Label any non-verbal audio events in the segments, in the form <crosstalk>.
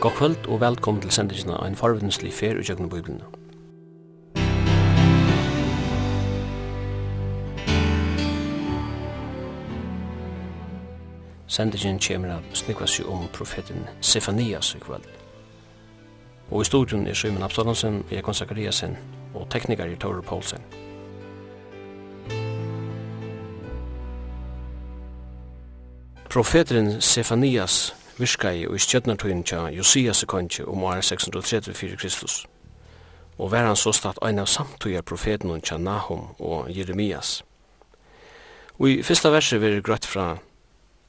God kvöld og velkommen til sendingen av en farvedenslig fer og kjøkken Bibelen. Sendingen kommer av snikkvast om profeten Sefanias i kvöld. Og i studion er Simon Absalonsen, Ekon Zakariasen og teknikar i Tore Poulsen. Profeteren Sefanias virkai og i stjøtnartøyen tja Josias sekundje om år 634 Kristus. Og var han så statt ein av samtøyar profeten tja Nahum og Jeremias. Og i fyrsta verset vi grøtt fra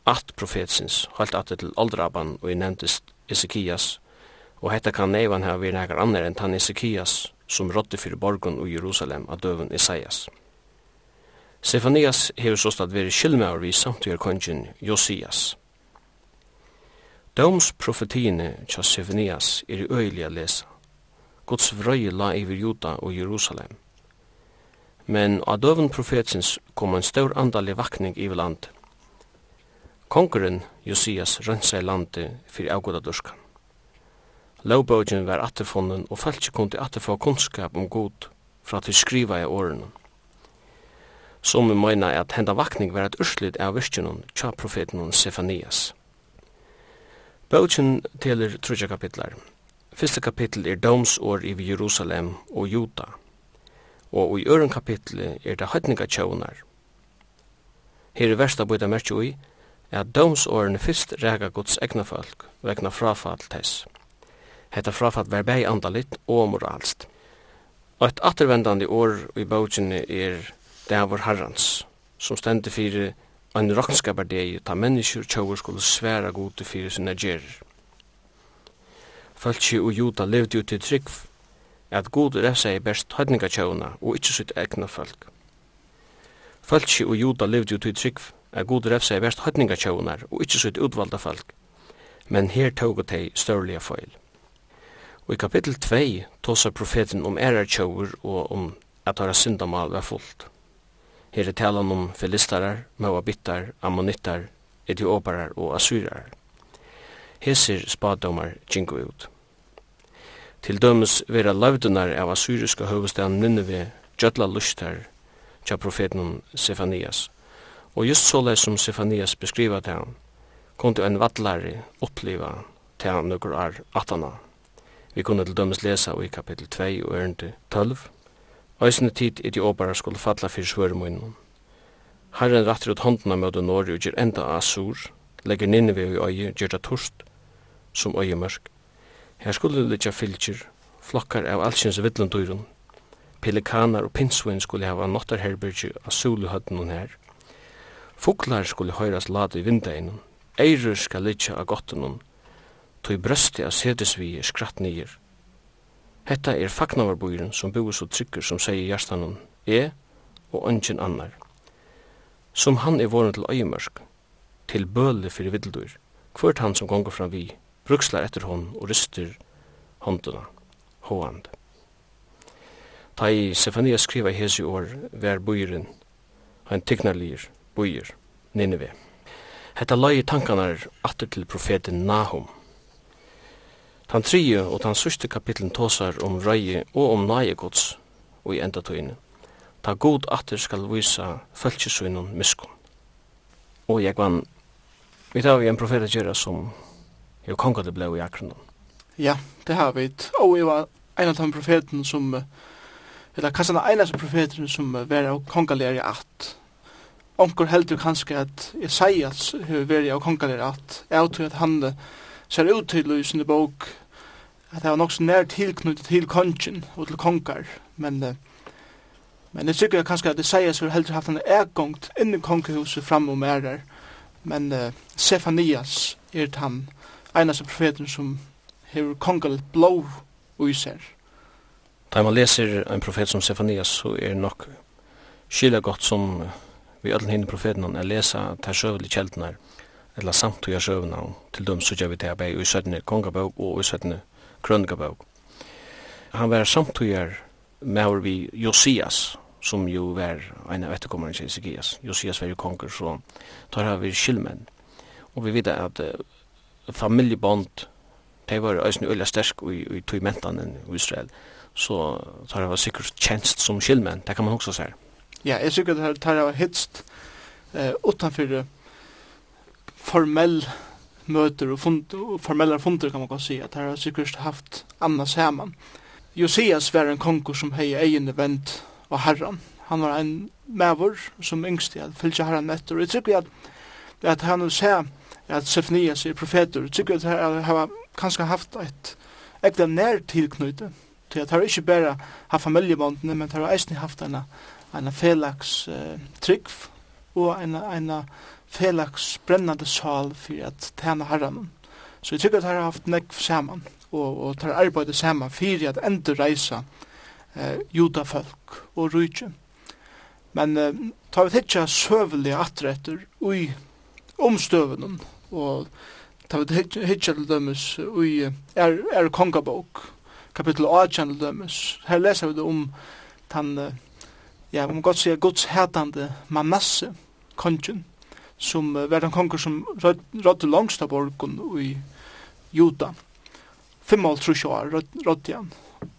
at profetsins, halt at til aldraban og i nevntist Ezekias, og hetta kan neivan ha vi nekar annar enn tann Ezekias, som rådde fyrir borgon og Jerusalem av døven Isaias. Sefanias hefur så statt veri skilmauer vi samtøyar kongen Josias. Dómsprofetiene tja Sefinias er øyelig å lesa. Guds vrøye la iver Juda og Jerusalem. Men av døven profetsins kom en stor andalig vakning i landet. Kongeren, Josias, rønsa i landet fyrir avgoda durskan. Lovbøgjen var atterfonden, og fæltje kundi atterfå kunnskap om god fra til skriva i årene. Som vi meina at henda vakning var et urslit av virkjennom tja profeten Sefanias. Bøtjen teler trutja kapitlar. Fyrste kapittel er domsår i Jerusalem og Juda, og i øren kapitlet er det høytninga tjånar. Her er versta bøyda merkje ui, at domsåren fyrst rega gods egna folk vegna frafall tess. Hetta frafall var bei andalit og moralst. Og et attervendande år i bøtjen er det av vår herrans, som stender fyrir en dei ta mennesker tjauer skulle sværa gode fyrir sina gjerir. Fölkje og juda levde jo til trygg at god refsa i best høydninga tjauna og ikkje sitt egna folk. Fölkje og juda levde jo til trygg at god refsa i best høydninga tjaunar og ikkje sitt utvalda folk, men her tåg og teg størlige feil. Og i kapittel 2 tåsar profeten om ærar tjauer og om at hara syndamal var fullt. Her er talan om filistarar, moabittar, ammonittar, etioparar og assyrar. Hesir spadomar gingu ut. Til dømes vera lavdunar av assyriska høvudstaden Nineve, gjødla lustar, tja profeten Sefanias. Og just så som Sefanias beskriva til han, kunde en vattlare oppliva til han nukur ar atana. Vi kunne til dømes lesa i kapittel 2 og ørende 12, Øysene tid etioparar skulle falla fyrir svøremunnen. Herren rattir ut håndena møte Norge og gjer enda asur, legger Nineve i øye, gjer det torst, som øyemørk. Her skulle det litja fylkjer, flokkar av allsins villundurun. Pelikanar og pinsvinn skulle hava nottarherbergi av suluhøttenun her. Fuglar skulle høyras lade i vindeinun. Eirur skal litja av gottenun. Tui brøsti av sedesvige skratt nyer. Hetta er fagnararburen som búi så tryggur som sier hjertanon, e og ønsken annar. Som han er våren til øyemørsk, til bøle fyrir viddeldur, hvert han som gongur fram vi, brukslar etter hon og ryster hånduna, hóand. Ta i Sefania skriva hesi år, ver buren, han tignarlir, búir, Nineveh. Hetta løy tankanar atter til profeten Nahum, Tan tredje og tan sørste kapitlen tåsar om røye og om nøye gods og i enda tøyne. Ta god atter skal vise følgesøgnen miskun. Og jeg vann, vi tar vi en profeta gjerra som jo konga det blei i akron. Ja, det har vi. Og jeg var en av de profeten som, eller kanskje den eneste profeten som var av kongalærer i at. Onkur heldur kanskje at Isaias har vært av kongalærer i at. Jeg tror at han ser ut til i sinne bok at det var nok så nær tilknyttet til kongen og til kongar, men uh, men jeg tykker kanskje at det sier så heldur haft en egongt inn i kongehuset fram og mer der, men uh, Sefanias er han einaste profeten som hever kongal blå og iser. Da man leser en profet som Sefanias, så er nok skilja godt som vi alle hinne profeten er lesa ter søvelig kjeldene her eller samtida sjøvnavn, til dem så sutja vi det arbeid i 17. kongabog og i 17. krønngabog. Han var samtida med vi Josias, som jo var en av etterkommeren til Ezekias. Josias var jo konger, så tar han vi skilmenn. Og vi vet at uh, familiebånd, de var øyne øyla sterk i, i tog tøymentanen i Israel, så tar det var sikkert tjenst som skilmenn, det kan man også se. Ja, jeg sikkert tar han var hitst uh, utanfyrir formell möter och fund och formella funder kan man kan säga att här har säkert haft Anna Säman. Josias var en konkur som hej egen event och herran. Han var en mävor som yngst i att fylja herran efter. Och jag tycker att, att han nu säger att Sefnias är profeter. Jag tycker att han har kanske haft ett äkta när tillknyte. Till att han inte bara har familjebåndene, men han har eisen haft en, en felaks eh, trygg och en, en, en felaks brennande sal fyrir at tæna herran. Så jeg tykker at har haft nekv saman, og, og tar arbeidet saman fyrir at enda reisa eh, judafolk og rujtje. Men eh, tar vi tikkja søvelig atretter ui omstøvenen, og tar vi tikkja til dømes ui er, er kongabok, kapitel 8 til dømes. Her leser vi det om tan, ja, om godt sier, gods hetande manasse, kongen, som uh, var den konger som rådde langst av borgen i Juda. 55 år rådde han.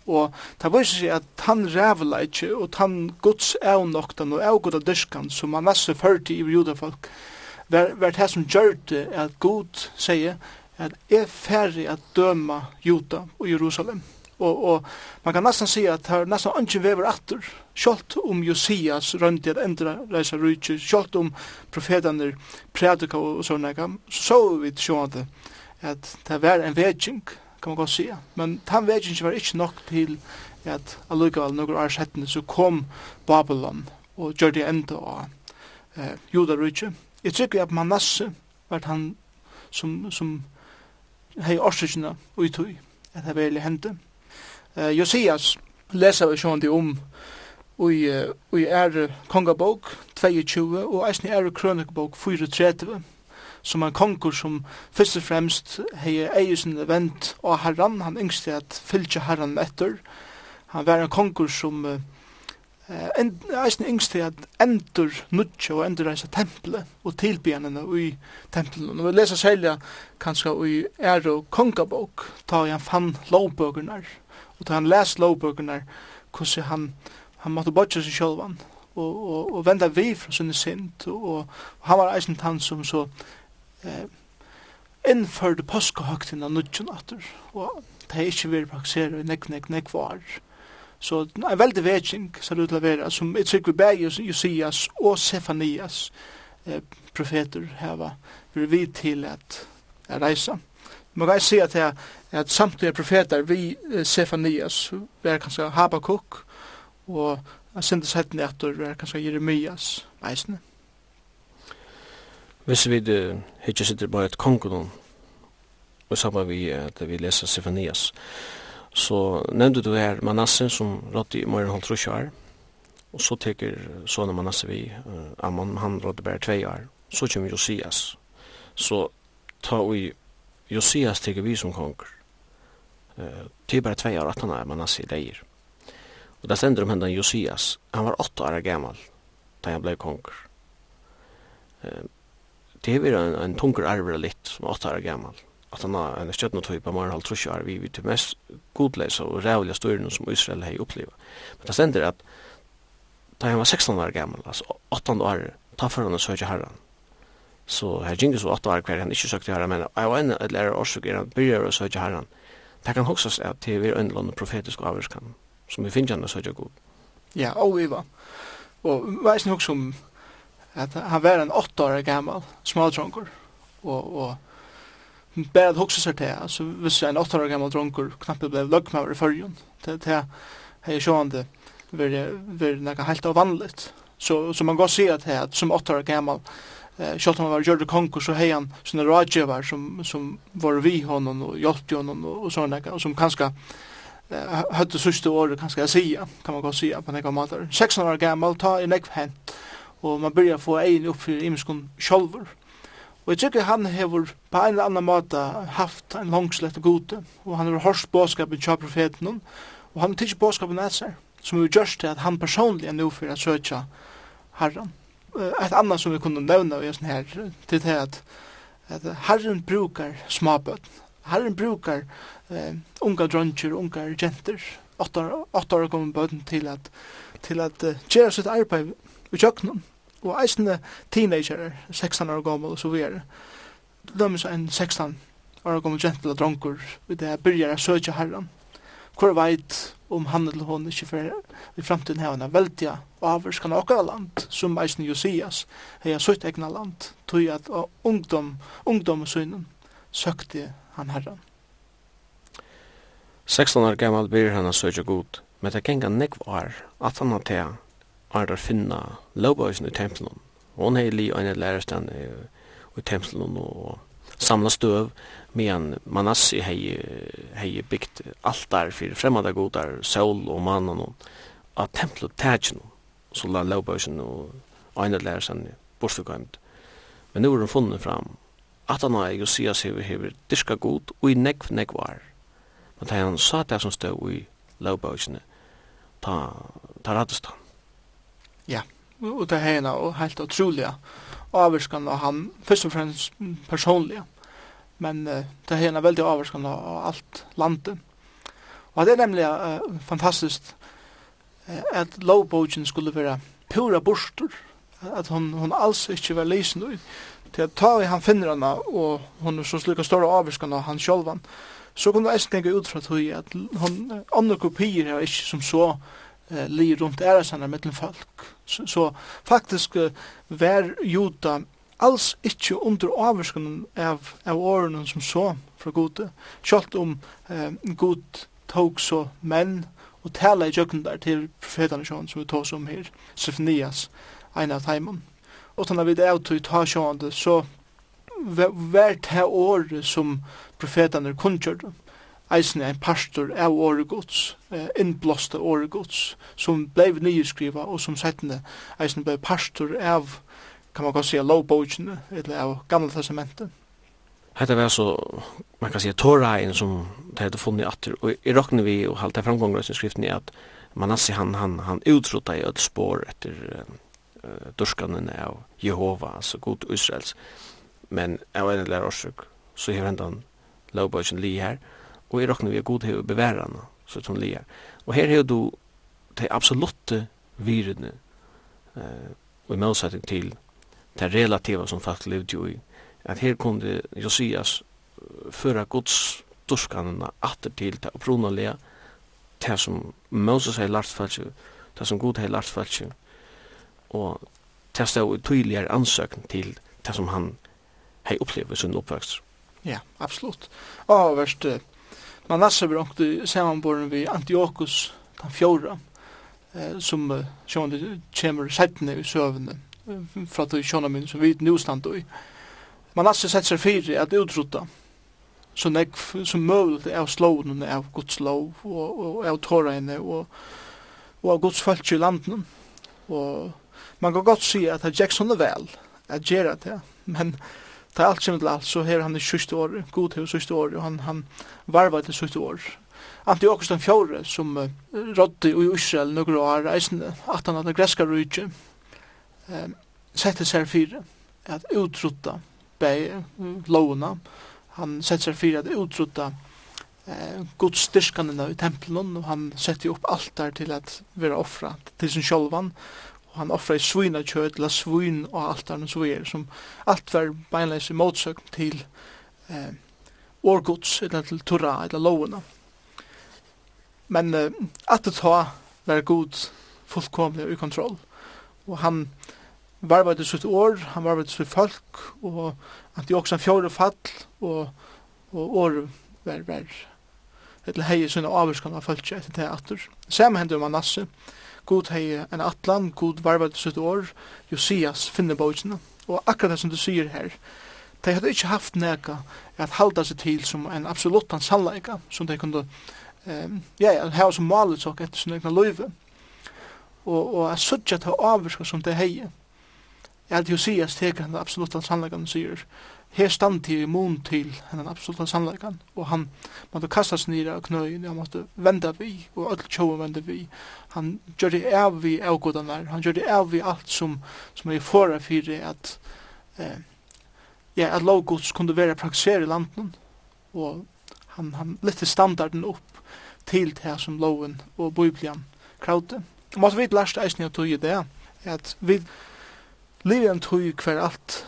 Og det var seg at han rævla ikke, og han gods avnoktan og avgoda dyrskan som han nasse førte i judafolk, var, var det som gjør det at god sier at er ferdig at døma juda og Jerusalem. Og, og man kan nesten si at her nesten ønsken vever atter, kjolt om Josias røndi at endra reisa rujtje, kjolt om profetene prædika og, og sånne, så så vi sjående at det var en vetsing, kan man godt si. Men den vetsingen var ikke nok til at allukavall noen år settene så kom Babylon og gjør det enda av eh, judarujtje. Jeg tykker at Manasse var han som, som hei årsøkene og at det var veldig hendt. Eh, Josias leser vi sjående um Ui, ui er kongabok 22 og eisni er krønikbok 34 som ein kongur som fyrst og fremst hei eisen vent og herran, han yngste at fylgja herran etter. Han var en kongur som uh, en, eisen yngste at endur nutja og endur reisa tempelet og tilbyanene ui tempelet. Og vi lesa selja kanskje ui er kongabok, ta han fann lovbøkurnar og ta han les lovbøkene, hvordan han, han måtte bodja seg sjølvan, og, og, og venda vi fra sinne sint, og, og, han var eisen han som så eh, innførde påskehøgtiden av nudgen og det er ikke vi praktiseret i nek nek nekk var. Så det er veldig vetsing, ser det ut til å være, som jeg tykker begge Josias og Sefanias eh, profeter heva, vi til at, at reisa. Man kan se at, jeg, at samtidig profeter vi Sefanias var kanskje Habakuk og jeg syntes hettene etter var kanskje Jeremias eisene. Hvis vi ikke sitter bare et kongen og sammen vi at vi leser Sefanias så nevnte du her Manasse som rådde i morgen holdt trusjør og så teker sånne Manasse vi uh, Amman, han rådde bare tvei år så kommer Josias så ta vi Josias teker vi som konger. Uh, det är bara två år att han är Manasse lejer. Och där ständer de händan Josias. Han var åtta år gammal när han blev konger. Uh, det är en, en tunger arver litt som åtta år gammal. Att han har en stjøtnotøy på Marhal Trusjar vi vid till mest godleisa og rævliga styrene som Israel har opplevd. Men det ständer att da han var 16 år gammal, altså 8 år, ta for han så søkje herren Så her gikk så åtte år hver han ikke søkte herren, men jeg var en et lærer årsøk er han begynner å søke herren. Det kan hoksas at det er en eller profetisk avvarskan, som vi finner han å søke god. Ja, og vi var. Og veisen hoksa om at han var en åtte år gammal, smaltronker, og, og bare at hoksa seg til, altså hvis en åtte år gammal dronker knappe ble løgmaver i fyrjun, det er sjående veri, veri, veri, veri, veri, veri, veri, veri, veri, veri, veri, veri, veri, veri, veri, veri, veri, veri, eh sjálvt han var gjorde konkurs så hejan sånne rådgivar som som var vi honom och hjelpte honom och såna där och som kanske eh hade sista året kanske jag säga kan man gå säga på några måter 16 år gammal ta i neck hand och man börjar få en upp för imskon sjølver Og jeg tykker han hever på en eller annan måte haft en langslett og gode, og han har hørt bådskapen til profeten, og han har tidsi bådskapen etter som vi gjørst til at han personlig er nå for å søtja herran ett annat som vi kunde nämna i en sån här till det att, att Herren brukar småböt. Herren brukar eh, unga dröntjur, unga jenter, åtta år kommer böten till att till att uh, göra sitt arbete i köknen. Og eisende teenager, 16 år gammel og så videre, Döms en 16 år gammel gentle dronker, og det er här börjar söka herren. Hvor veit om han eller hon ikke for i fremtiden har en veldig avvarskan av okkara land, som eisen Josias, hei sutt egna land, tog at ungdom, ungdom synen søkte han herran. 16 år gammal blir han søkja god, men det genga nekv år, at han har til er finna lovbøysen i tempelen. Hon hei li og en lærerstand i, i tempelen og samla støv medan Manassi hei, hei byggt altar fyrir fremmada godar, sol og mannen og av templet tætjen så la lovbøysen og egnet lærersen bortstugøymt. Men nu er hun funnet fram at han har Josias hever hever diska god og i negv var Men da han sa det som stod i lovbøysene, ta, ta radestan. Ja, og det er og helt utrolig avvirskan av han, først og fremst personlig, men uh, det er en veldig avvirskan av alt landet. Og det er nemlig uh, fantastisk uh, at lovbogen skulle være pura borster, at hon hun alls ikke var lesen ut, til at ta i han finner henne, og hun er så slik stor avvirskan av han sjolvan, så kunne det tenke ut fra tog at hun, andre kopier er ikke som så, eh, li rundt æresanna mellom folk. Så, så faktisk uh, var juda alls ikkje under avvurskunnen av, av årene som så fra gode. Kjalt om eh, god tog så menn og tala i jøkken der til profetene sjån som vi tås om her, Sefnias, ein av teimen. Og tanna det av tog ta sjån det, så vært her året som profetene kunngjørte eisen ein pastor av åregods, eh, innblåsta åregods, som blei nyskriva og som settende eisen blei pastor av, kan man godt sija, lovbogene, eller av gamla testamentet. Hetta var så man kan säga Torahin som det hade funnit att och i rockne vi och halta framgångar i skriften är att Manasse han han han utrota i ett spår efter uh, durskanen av Jehova så god Israels men av en eller orsök så hevur han lovbøkjen li her og jeg råkner vi er god til å bevære henne, så som lier. Og her er du de absolutte virene, eh, og i motsetning til det relativa som folk levde jo i, at her kunne Josias føre gods durskanene atter til det opprunalige, det som Moses har lært falsk, det som Gud har lært falsk, og det stod tydeligere ansøkning til det som han har opplevd i sin oppvekst. Ja, absolutt. Og verst, Manasse var i samanborgen vi Antiochus den fjorda, eh, som eh, sjående kommer settene i søvende, fra de sjående min som vi nu stand i. Manasse sett seg fyri at utrota, så nek som møvlet av slånen av Guds lov og, og av tårene og, og av Guds folk i landen. Og man kan godt si at det gikk sånne vel at gjerra det, men ta alt kjem til alt, så her han i syste år, god til syste år, og han, han varvar til syste år. Antiochus den fjore, som uh, rådde i Israel noen år, eisen at han hadde greska rujtje, um, sette seg fire, at utrutta bei lovuna, han sette seg fire at utrutta uh, gods styrkanina i tempelen, og han sette opp altar til at være offra til sin sjolvan, og han offra i svina kjøt, la svin og alt og så er, som alt var beinleis i motsøk til eh, årgods, eller til torra, eller lovene. Men eh, at det ta var god fullkomlig og i kontroll. Og han var varvade sitt år, han var varvade sitt folk, og han tog også en fjore fall, og, og år var, var, eller hei sånne avvurskan av folket etter teater. Samme hendte om Manasse, god hei en atlan, god varvad sitt år, Josias finne bøkene. Og akkurat det som du sier her, de hadde ikke haft nega at halda seg til som en absolutt en sannleika, som de kunne um, ja, ja, hava som malet seg etter sin egna løyve. Og, og jeg sutja til avvirka som de hei, Jeg hadde jo teker han absolutt sannleika, han sier, her stand til mun til hennan absoluta sannleikan, og han måtte kasta seg nira av knøyen, han måtte venda vi, og öll tjóa venda vi. Han gjør det av vi avgodanar, han gjør det av vi alt som, som er fora fyrir at eh, ja, at lovgods kunne være praktisere i landen, og han, han lytte standarden opp til det som loven og biblian kravde. Og måtte vi lærst eisen av tog i det, at vi livet en tog hver alt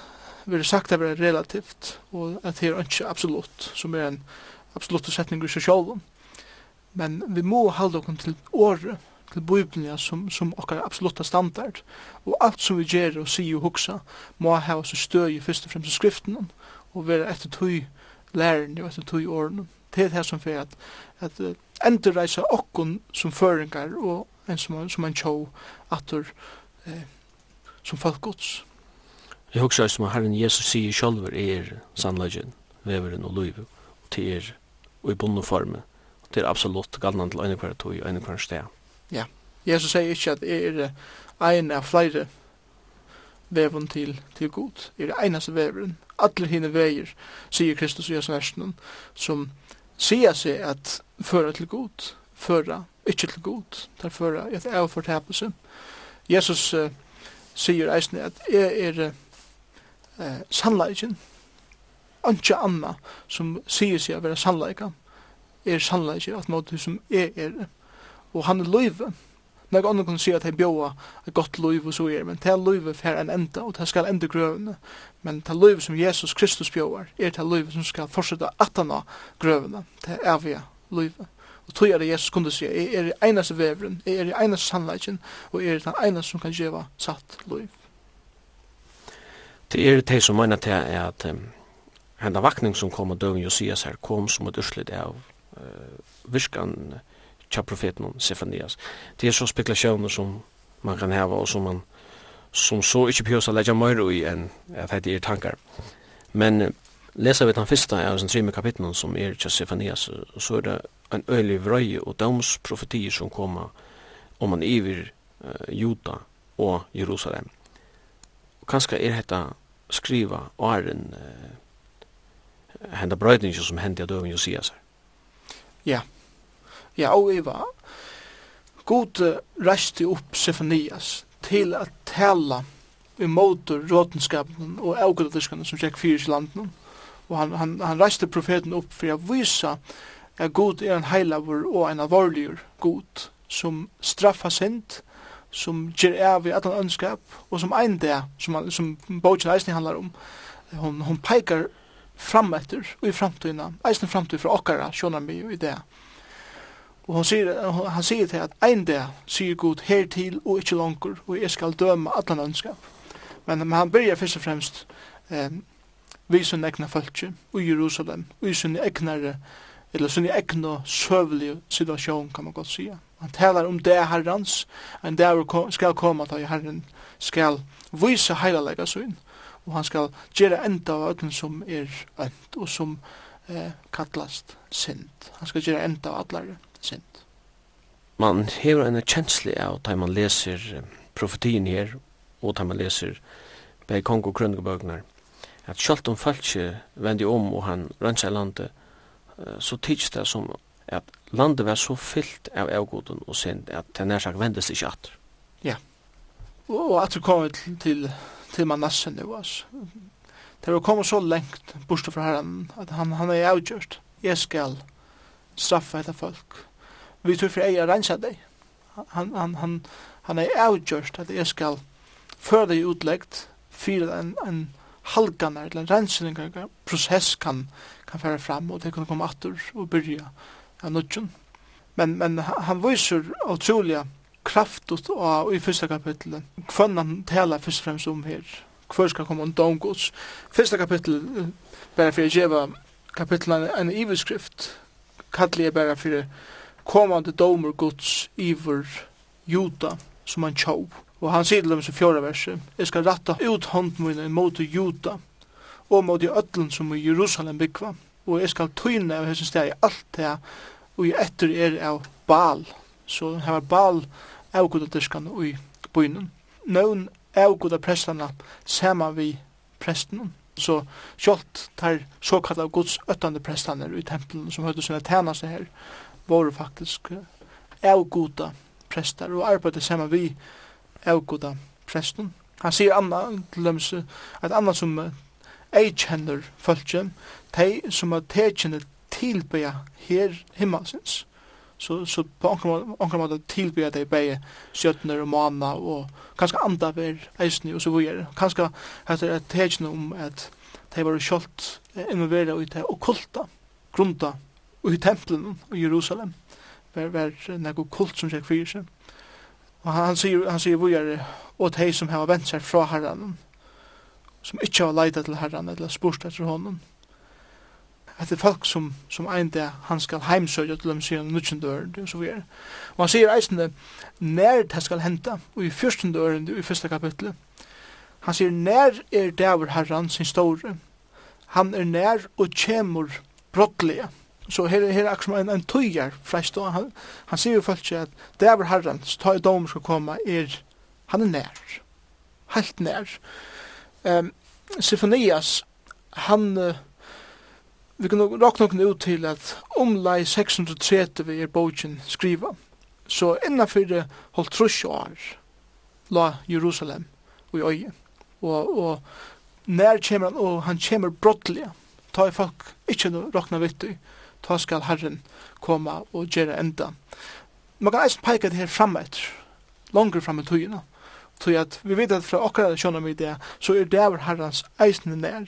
verður sagt at vera relativt og at det er ikke absolutt som er en absolutt setning i seg selv. Men vi må halde okkur til året til Bibelen som, som okkar absolutta standard. Og alt som vi gjer og sier og hugsa må ha oss støy i fyrst og fremst skriften og vera etter tøy læren og etter tøy åren. Det er det som fyrir at, at uh, endurreisa okkun som føringar og en som, som en tjó atur eh, som folkgods. Jeg husker som Herren Jesus sier sjølver er sannleggen, veveren og løyve, og til er og i bunne forme, og til er absolutt galnan til øynekvar tog og øynekvar sted. Ja, Jesus sier ikke at er ein av flere veveren til, til god, er eneste veveren, alle hine veier, sier Kristus i Jesus versen, som sier seg at føra til god, føra ikke til god, der føra et avfortapelse. Jesus uh, sier eisne at er, er eh, sannleikken, Anki anna som sier seg å være sannleika, er sannleikken at måte som er er og han er løyve. Når andre kan si at han bjóa et godt løyve og så er, men det er løyve for en enda, og det skal enda grøvene. Men det er løyve som Jesus Kristus bjóar, er det løyve som skal fortsette atana grøvene, det er evige løyve. Og tog er det Jesus kunne si, jeg er i eneste veveren, jeg er i eneste sannleikken, og jeg er den eneste som kan gjeva satt løyve. Det er det som mener til at um, henda vakning som kom og døven Josias her kom som et urslit av uh, virkan tja profeten Sefanias. Det er så spekulasjoner som man kan hava og som man som så ikkje pjøs a leggja møyre i enn at det er tankar. Men uh, leser vi den første av den trimme kapitlen som er tja Sefanias, så er det en øylig vrøy og domsprofetier som kommer om man iver uh, Juda og Jerusalem kanskje er dette skriva åren uh, henda brøydning som hendi av døven Josias her. Ja. Ja, og Eva, God reiste opp Sefanias til at tala imot rådenskapen og avgødadiskene som sjekk fyrir i landet. Og han, han, han reiste profeten opp for å vise at God er en heilavur og en alvorligur God som straffa sint, som ger av i att han og och som en där som han, som bogen eisen handlar om hon hon peikar fram etter och i framtøyna eisen framtøy för okkara sjónar mig i det og hon sier han sier til at ein der sier god her til og ikkje langur og jeg skal døma allan ønskap men, men han byrjar først og fremst eh, vi sunn egna fölkje i Jerusalem og i sunn egna eller sunn egna søvlig situasjon kan man godt sige Han talar om det herrans, en dag skal koma da herren skal vise heilalega sin, og han skal gjere enda av ögnen som er ønt, og som eh, kallast sint. Han skal gjere enda av allare sint. Man hever en kjensli av da man leser profetien her, og da man leser bei kong og krønnebøknar, at sjalt om falskje vendi om og han rønnsa landet, så tids det som at landet var så fyllt av avgoden og synd at det nær sagt vendes ikke at. Ja. Og at du kommer til, til, til Manassen nu, altså. Det var kommet så lengt bortsett fra herren at han, han er avgjørt. Jeg skal straffa etter folk. Vi tror for jeg er rensa deg. Han, han, han, han er avgjørt at jeg skal føre deg utleggt fyrir en, en halganar eller en rensinningar prosess kan, kan fære fram og det kan komme atter og byrja av nudgen. Men, men han viser utrolig kraft og i fyrsta kapitlet hvem han taler først og fremst om her. Hvor skal komme om domgods. Fyrsta kapittel, bare for å gjøre kapitlet en iverskrift, kallet jeg bare for kommande domer gods iver juda som han tjov. Og han sier til dem i fjorda verset, jeg skal ratta ut hånden min mot juda og mot i ötlen som i Jerusalem byggva og jeg skal tøyne av hessen steg alt det, og jeg etter er av bal. Så her var Baal og i bøynen. Nøvn prestana sema vi presten. Så kjolt tar såkalla gods öttande prestane i tempelen som høyde sina tænaste her, var faktisk avguda prestar og arbeidde saman vi avguda presten. Han sier anna, til dem, at anna som eikjenner følgjum, de som er tekjene tilbeja her himmelsins. Så, så på anker måte tilbeja de beie sjøtner og mana og kanskje andre ver eisne og så vujer. Kanskje heter det tekjene om at de var kjølt involvera i det okkulta, grunda, og i tempelen i Jerusalem. Var, var nekko kult som seg fyrir seg. Og han, sier, han sier vujer og de som har vent seg fra herran som ikke har leidat til herran eller spurt etter honom, at folk som, som ein det han skal heimsøgja til dem sier nutjen døren og så videre. Og han sier eisende nær det skal henta og i fyrsten døren i fyrsta kapitlet han sier nær er dæver herran sin store han er nær og kjemur brottlige så her, her er akkurat en, en tøyjar freist og han, han sier jo folk at dæver herran ta i dom skal komme er han er nær. Helt nær. Um, Sifonias han uh, vi kan råkna noen ut til at omlai 630 er bogen skriva. Så innanfor holdt trus år la Jerusalem og i øye. Og, og nær kommer han, og han kommer brottelig. Ta i folk ikke råkna vittu. Ta skal Herren koma og gjere enda. Man kan eisen peika det her framme langer framme tøyina. Tøy at vi vet at fra okkara sjåna mi det, så er det av herrans eisen nær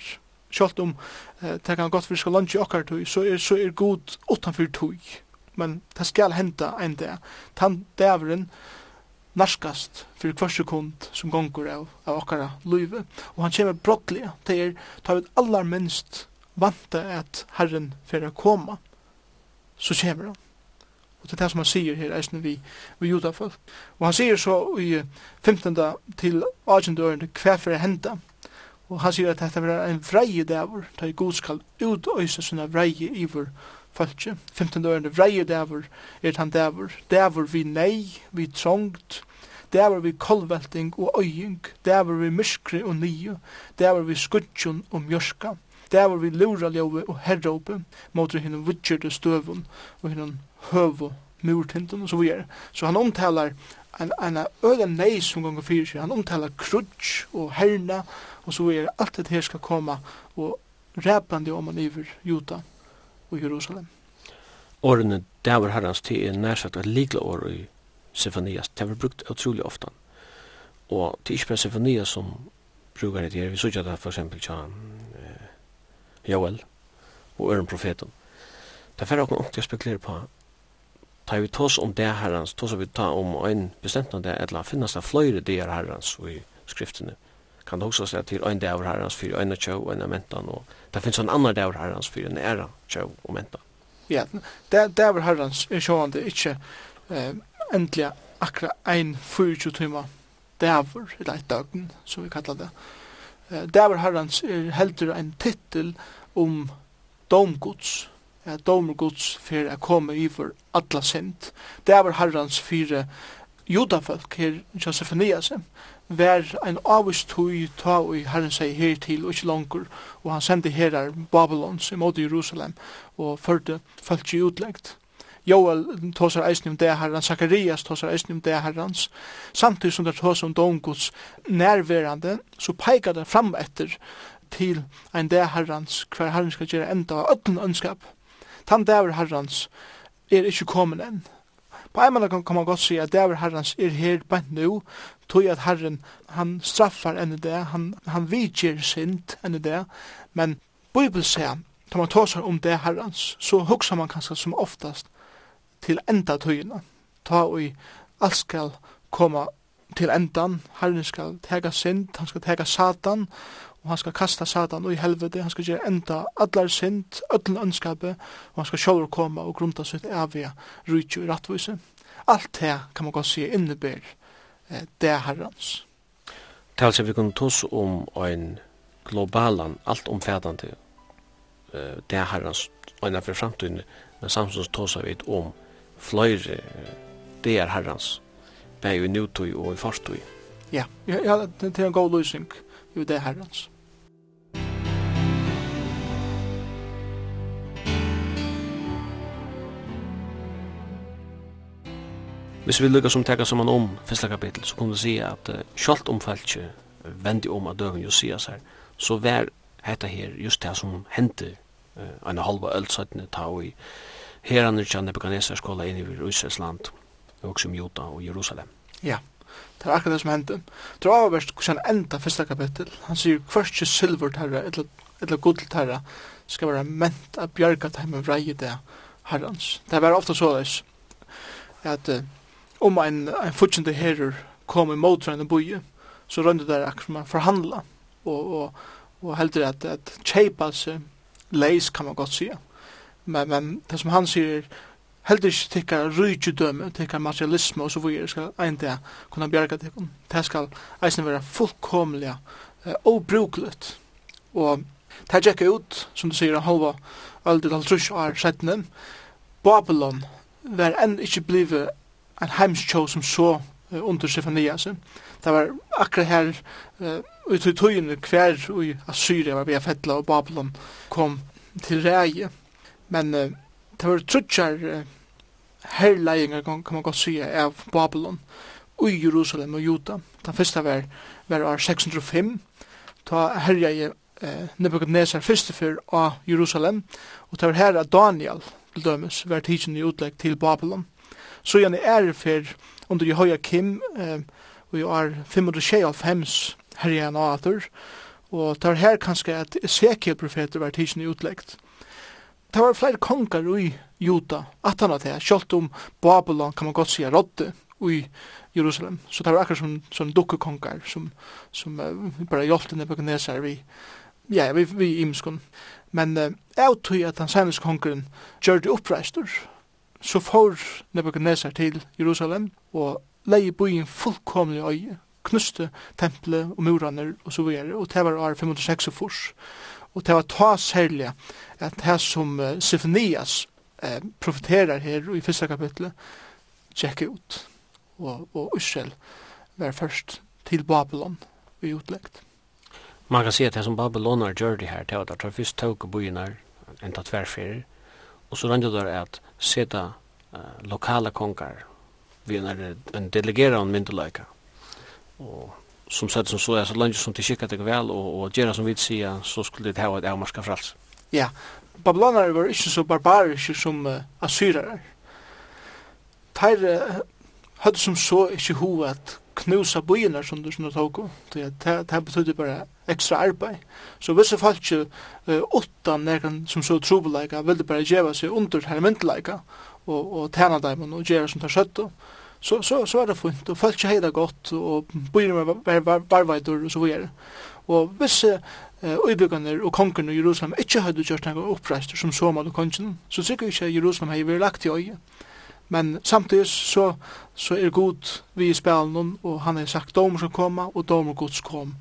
Sjalt om eh, det kan godt vi skal lunge okkar tog, så er, så er god utanfyr tog. Men det skal henta en det. Tan dæveren narskast fyrir hver sekund som gongur av, av okkara luive. Og han kommer brottelig Det er, tar vi allar minst vante at Herren fyrir a koma, så kommer han. Og det er det som han sier her, eisen vi, vi judafolk. Og han sier så i 15. til 18. årene, hver fyrir henta? Og han sier at dette er en vreie dæver, da i god skal utøyse sånne vreie iver falskje. 15 dørende vreie dæver er han dæver. Dæver vi nei, vi trångt, dæver vi kolvelting og øying, dæver vi myskri og nye, dæver vi skudjon og mjørska, dæver vi luraljóve og herrope, måter hinn vudgjerde støvun og hinn høvo murtinten og så videre. Så han omtalar en, en øde nei som gonger fyrir seg, han omtalar krudj og herna, Og så er alt det her skal komme og ræpande om man iver Juta og Jerusalem. Årene der var herrens tid er nærsagt et likla år i Sefanias. Det var brukt utrolig ofte. Og det er ikke bare Sefanias som brukar det her. Vi så ikke det for eksempel til eh, Joel og Øren profeten. Det er okkur ungt å spekulere på Ta vi tås om det herrens, tås vi ta om en bestemt av det, eller finnes det fløyre det herrens i skriftene kan det också säga till en dävr herrens fyra, en tjau, en mentan. og det finnes en annan dävr herrens fyra, en ära tjau og mentan. Ja, det dävr herrans är sjående inte eh, endelig akra ein 24 timmar dävr, eller ett døgn, som vi kallar det. Eh, dävr herrans är heldur en titel om domgods, ja, domgods för att komma över alla sent. Dävr herrens fyra judafolk her Josefinias vær ein avvist tui ta og herren seg her til og ikkje langer, og han sendi herar Babylons måte Jerusalem og førte folk i utleggt. Joel tåsar eisen om det herrans, Zacharias tåsar eisen om det herrans, samtidig som det tåsar om domgods nærværende, så peikar det fram etter til ein det herrans, hver herren skal gjøre enda av ötlen ønskap. Tan det herrans er ikkje kommen enn, På en måte kan man godt si at det er herrens er her bænt nu, tog at herren han straffar enn det, han, han vidger sint enn det, men Bibel sier, da man tar seg om det herrens, så hugsar man kanskje som oftast til enda tøyina. Ta og alt skal komme til endan, herren skal tega sint, han skal tega satan, og han skal kasta Satan i helvete, han skal gjøre enda allar synd, öll ønskapet, og han skal sjálfur koma og grunta sitt evige rujtju i rattvise. Alt det kan man godt si innebær eh, det herrens. Tals vi kunne tås om ein globalan, alt omfædande eh, det herrens, og for framtiden, men samtidig tås vi om fløyre det er herrens, bæg i nutøy og i fartøy. Ja, ja, det er en god løsning jo det herrens. hvis vi lukkar som tekar saman om fyrsta kapitel, så kunne vi si at uh, kjolt om vendi om at døven Josias her, så vær hetta her just det som hendte uh, en halva øldsatne ta og i heran er kjann Nebuchadnezzar skola inn i Israels land, og også om Jota og Jerusalem. Ja, det er akkurat det som hendte. Det var avverst hvordan enda fyrsta kapitel, han sier hverst silver terra, eller, eller godl terra, skal være ment a bjarga teim vrei det herrans. Det var ofta så at uh, om en, en futsjende herrer kom i motorene boje, så rønte der akkurat man forhandla, og, og, og heldur at, at kjeipa seg leis kan man godt sige. Men, men det som han sier, heldur ikke tikka rujtjudømme, tikka materialisme og så vire, skal ein det kunna bjerga tikkum. Det skal eisen være fullkomlega uh, obruklet. Og det tjekka ut, som du sier, halva aldri halvtrus år settene, Babylon var enn ikke blivet en heimskjå som så uh, under Stefanias. Det var akkurat her uh, ut i tøyen hver i Assyria var vi fettla og Babylon kom til reie. Men uh, det var trutjar uh, herleiingar kan man godt sige av Babylon i Jerusalem og Juda. Den første var, var år 605 ta herja i eh, Nebuchadnezzar første fyr av Jerusalem og det var her at Daniel til dømes var tidsen i utlegg til Babylon. Så gjerne er for under i høya Kim, eh, og jeg er 525 her i en atur, og det er her kanskje at Ezekiel-profeter var tidsen utleggt. Det var flere konger i Juda, at han hadde, det, selv om Babylon kan man godt si er rådde i Jerusalem. Så det var akkurat som, som dukkekonger, som, som uh, bare hjelpte Nebuchadnezzar vi, ja, vi, vi imskon. Men uh, jeg tror at den seneste kongeren gjør det oppreistur, så får Nebuchadnezzar til Jerusalem og leie byen fullkomlig øye, knuste tempelet og muraner og så videre, og det var år fors. Og det var ta særlig at det som uh, Sifonias eh, profeterer her i første kapitlet, tjekke ut. Og, og Israel var først til Babylon i utlegt. Man kan si at det som Babylonar gjør det her, det var at det først tog og byen her, enda tverrferer, Og så rønner det at seta uh, lokale konger vi er en delegerer av myndeløyka. Og som sett som så er så langt som til kikka deg vel og, og gjerne som vi sier så skulle det hava et avmarska frals. Ja, Babylonar var ikke så barbariske som uh, asyrere. Teir uh, hadde som så ikke ho at knusa bojene som du sånn tog. Det, det betydde bare ekstra arbeid. Så visse folk uh, åttan nekan som så trobeleika ville bare djeva seg under her myndeleika og, og tjena dem og djeva som tar skjøtt. Så, så, så er det funnet, og folk heida godt, og bryr med barveidur og så videre. Og hvis uh, uibyggene og kongen i Jerusalem ikke hadde gjort noen oppreister som så mal og kongen, så sikkert ikke Jerusalem hei vært lagt i øye. Men samtidig så, så er god vi i spelen, og han har sagt domer som kommer, og domer gods kommer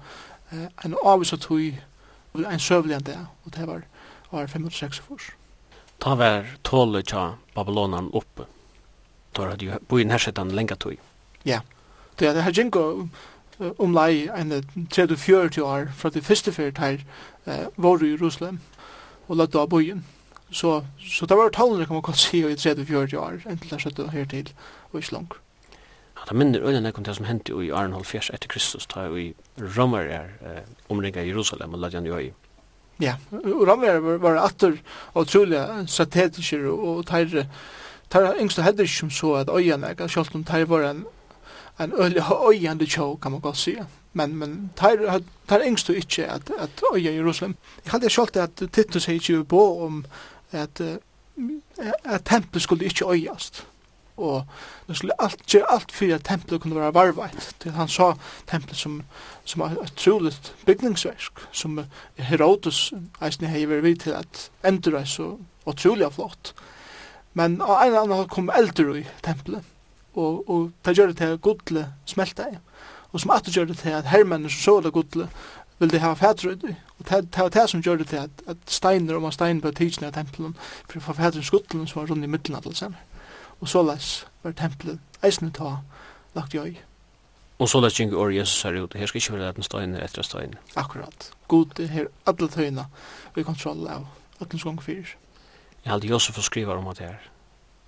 en avvis av tog en søvlig enn det, og det var, var 506 fors. Ta var tåle tja Babylonan oppe, da hadde jo boi nærsettan lenga tui. Ja, det er det her gingo omlai enn 30-40 år fra det første fyrt her eh, var i Jerusalem og lagt av bojen. Så, så det var tålet kan man kan si i 34 år, enn til det her til og ikke langt. Ja, det minner øyne nekkom det som hendte i Arnhold Fjers etter Kristus, da vi Romer er eh, omringa Jerusalem og Ladjan Jøy. Ja, og Romer var atter og trolig strategier og tar tar yngste hedder som så at øyene, selv om tar var en en øyne øyne tjå, kan man godt si. Men, men tar, teir yngste ikke at, at øyne Jerusalem. Jeg hadde selv at Titus er ikke på om at, at tempel skulle ikke øyast og det skulle alt gjøre alt for at tempelet kunne være varveit. Til han sa tempelet som, som er et troligt bygningsverk, som Herodes eisne hei vært vidt til at endre er så utrolig flott. Men av en eller annen kom eldur i tempelet, og, og det gjør det til godle smelta i, og som at det gjør det til at hermenn som så det godle vil det ha fætrøyd og det var det som gjør det til at, at steiner og man steiner på tidsene av tempelet, for det var fætrøyd skuddelen som var rundt i middelen av det senere og så les var tempelet eisne ta lagt i øy. Og så les ikke året Jesus her ut, Her skal ikke være den stein etter stein. Akkurat. God er her alle tøyene vi kontroll av åttens gang fyrir. Jeg hadde Josef å skrive om det her.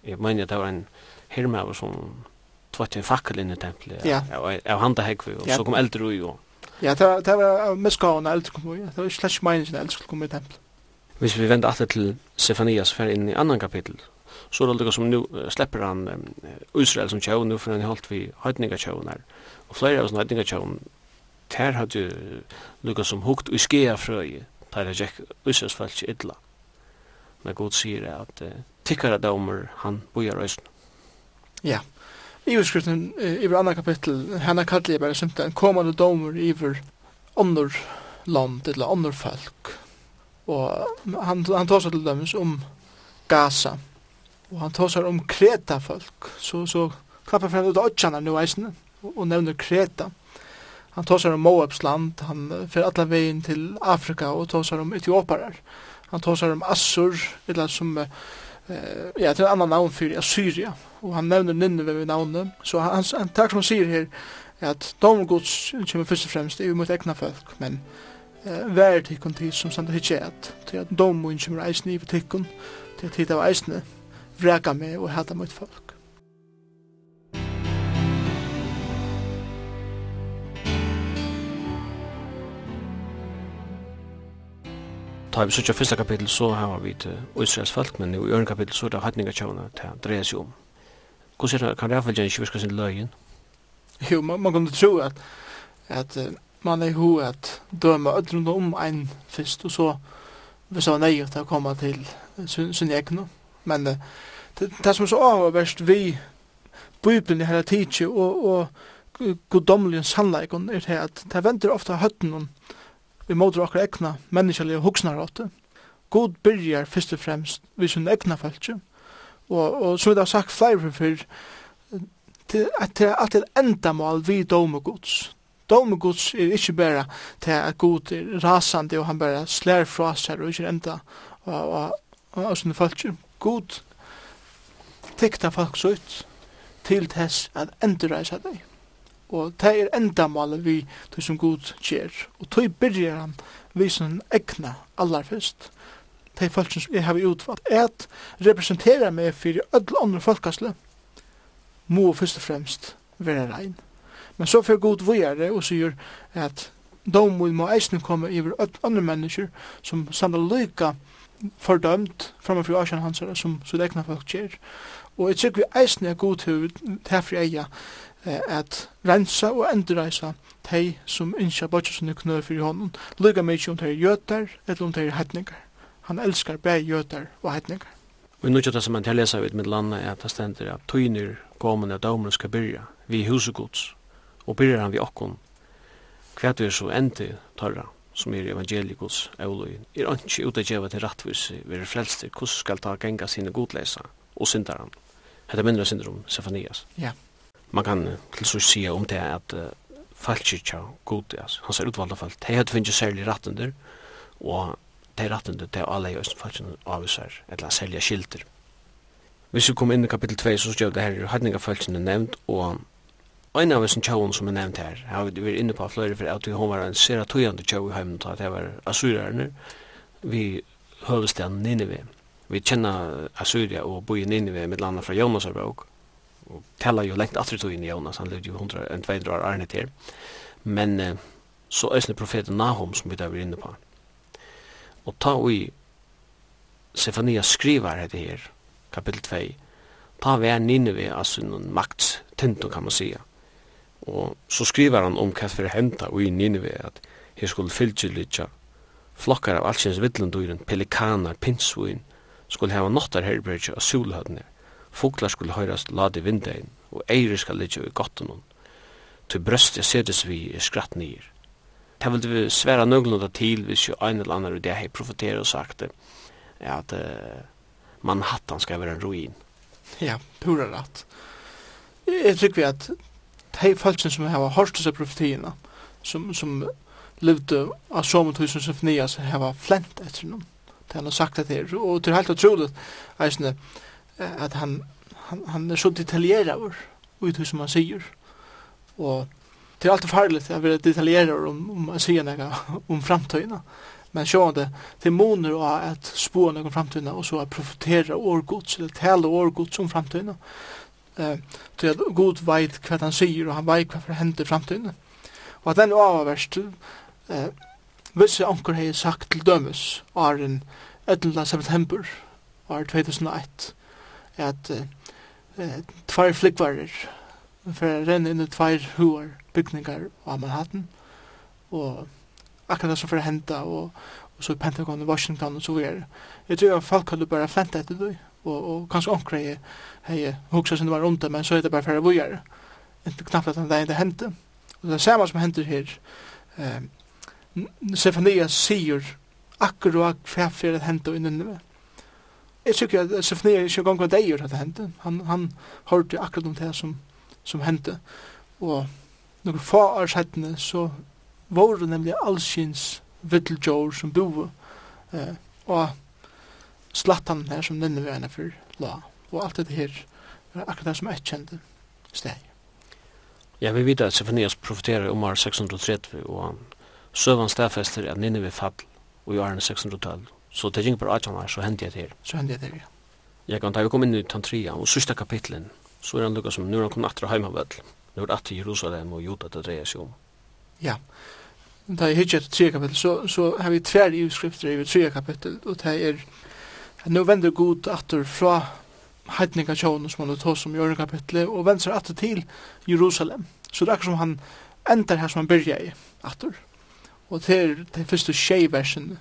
Jeg mener at det var en hermaver som tvart en fakkel inn i tempelet. Ja. Av handa hekvi, og så kom eldre ui. og Ja, det var, det var miskavene eldre kom ui. Det var slett meningen eldre skulle komme i tempelet. Hvis vi vender alltid til Sefanias fer inn i annan kapittel, så er det som nu slipper han um, Israel som tjau nu for han holdt vi høytninga tjau höjtningar og flere av oss høytninga tjau ter hadde ju lukka som hukt i skea frøy där det gick Israels falsk illa. Men god sier at uh, tikkara damer han bojar røysen ja. I utskriften Iverskriften, iver annan kapittel, henne kallar jeg bare simpelthen kommande domer iver ånder land, eller ånder folk. Og han, han tar seg til dømes om Gaza, og han tåsar om kreta folk, så, så klappar frem ut åtjana nu eisne, og, nevner kreta. Han tåsar om Moabs land, han fer alla vegin til Afrika og tåsar om etioparar. Han tåsar om Assur, eller som eh, ja, til en annan navn fyrir Assyria, og han nevner Nineve ved navnet, så han, han takk som han sier her, at domgods kommer først og fremst i mot egna folk, men eh, vær tikkun tid som stand hitje at, til at domen kommer eisne i tikkun, til at tid av eisne, vreka meg og hata mitt folk. Ta vi søkja fyrsta kapitel så har vi til Israels folk, men i øren kapitel så er det hattningatjavna til dreier seg om. Hvordan er det, kan det iallfall ikke virka sin løgn? Jo, man, man kunne tro at, at man er ho at døma öllrunda om ein fyrst, og så hvis han er nøyert til å komme til sin, sin egnu. Men uh, det, det som er så avverst vi Bibelen i hele tidsi og, og goddomlige sannleikon er det at det venter ofta høtten vi måter ekna egna menneskelige hoksnaråte. God byrjar fyrst og fremst vi sin ekna feltje. Og, og som vi har sagt flere til at det er alltid endamål vi domegods. Domegods er ikkje bare til at Gud er rasande og han bare slær fra seg og ikkje enda og, og, og, og sånne folk god tekta folk sutt til tess at endurreisa deg. Og det er endamålet vi tog som god kjer. Og tog byrjar han vi som egna allar fyrst. Det er folk som jeg har utvalgt. Et representera meg fyrir öll andre folkasle må først og fremst være rein. Men så fyrir god vujare og sier at domen må eisne komme i öll andre mennesker som samla lyka fordømt framme for Asjan Hansara som så egna folk kjer. Og jeg tykker vi eisne er god til herfri eia at rensa og endreisa tei som innskja bortjøsson i knøy fyrir honom, lukka mykje om tei jötar eller om tei hetningar. Han elskar bæg jötar og hetningar. Og i nødja testament her lesa vid mitt landa er at det stender at tøyner gomen at damer skal byrja vi husegods og byrjar han vi okkon kvært vi er så endi tørra som er evangelikus euloi, er anki utadjeva til rattvise, verir frelster, kus skal ta genga sine godlesa og syndaran. Hetta mindre syndrom, Sefanias. Ja. Man kan til så sige om det at uh, falskirkja god, altså, hans er utvalda fall, de hadde finnst særlig rattender, og de rattender, de alle i Østen falskirkja avvisar, eller særlig skilter. Hvis vi kommer inn i kapittel 2, så skjer det her, hadninga falskirkja nevnt, og en av oss tjavun som er nevnt her, har vi vært inne på flere for at hun var en sera tøyande tjav i heimen, at det var asurerne, vi høvestaden Nineveh. Vi kjenner Assyria og bor i Nineveh med landa fra Jonas og Råk, og tella jo lengt atri tøyen i Jonas, han levde jo 100-200 år arne til. Men eh, så æsne profeten Nahum som vi da var inne på. Og ta vi Sefania skrivar dette her, kapitel 2, ta vær Nineveh, altså noen makt, tinto kan man sige. Og så skriver han om hva for henta og i Nineve at her skulle fylgjelitja flokkar av allsins villenduren, pelikanar, pinsvuin, skulle hava nottar herbergi og solhødne, fuglar skulle høyrast lade vindein, og eirer skal litja i gottenon, til brøst jeg sedes vi i skratt nir. Det vil vi sværa nøglunda til hvis jo ein eller annar det hei profeterer og sagt det, at uh, Manhattan skal være en ruin. Ja, pura rett. Jeg tykker vi at de folkene som har hørt seg profetiene, som, som levde av som og tusen har flent etter noen. Det han har sagt det her. Og det er helt utrolig, eisne, at han, han, han er så detaljeret over ut som han sier. Og det er alltid farligt at vi <laughs> er detaljeret om, om man sier noe om framtøyene. Men sjå det, det måner av at spå noe om framtøyene, og så at profetera årgods, eller tale årgods om framtøyene eh, til at god veit hva han sier, og han veit hva for hender framtiden. Og at den avverst, eh, hvis jeg anker hei sagt til dømes, åren 11. september, år 2001, at eh, tvær flikvarer, for jeg renner inn i tvær huar bygningar av Manhattan, og akkurat det som for henda, og, og så i Pentagon i Washington, og så videre. Jeg tror at folk hadde bare flentet etter det, og, og kanskje omkring jeg hei hugsa sin var rundt men så er det bare færre vujar inte knappt at det ikke hendte og det er samme som hender her eh, Sefania sier akkurat hva fyrir det hendte i det Jeg tykker at Sefania ikke gong hva det gjør at det hendte han, han hørte akkurat om det som, som hendte og når få år settene så var det nemlig allsyns vittelgjord som bo eh, og slattanen her som denne veien er for la. Og alt det her er akkurat det som jeg kjente steg. Ja, vi vet at Sefanias profeterer om år 630, og han søvann stedfester at Nineve fall og i årene 612. Så det er ikke bare 18 år, så hendte jeg det her. Så hendte jeg det her, ja. Jeg kan ta vi kom inn i Tantria, og sørste kapitlen, så er han lukket som, nu er han kommet atra heimavell, nu er det atra Jerusalem og Jota det dreier seg om. Ja, da jeg hittet tre kapittel, så, så har vi tver i utskrifter i tre kapittel, og det er at nu vender god atter fra heidninga tjån som han har tås om i øyne kapitlet og vender seg atter til Jerusalem. Så det er akkur som han endar her som han byrja i atter. Og det er den første tjei versen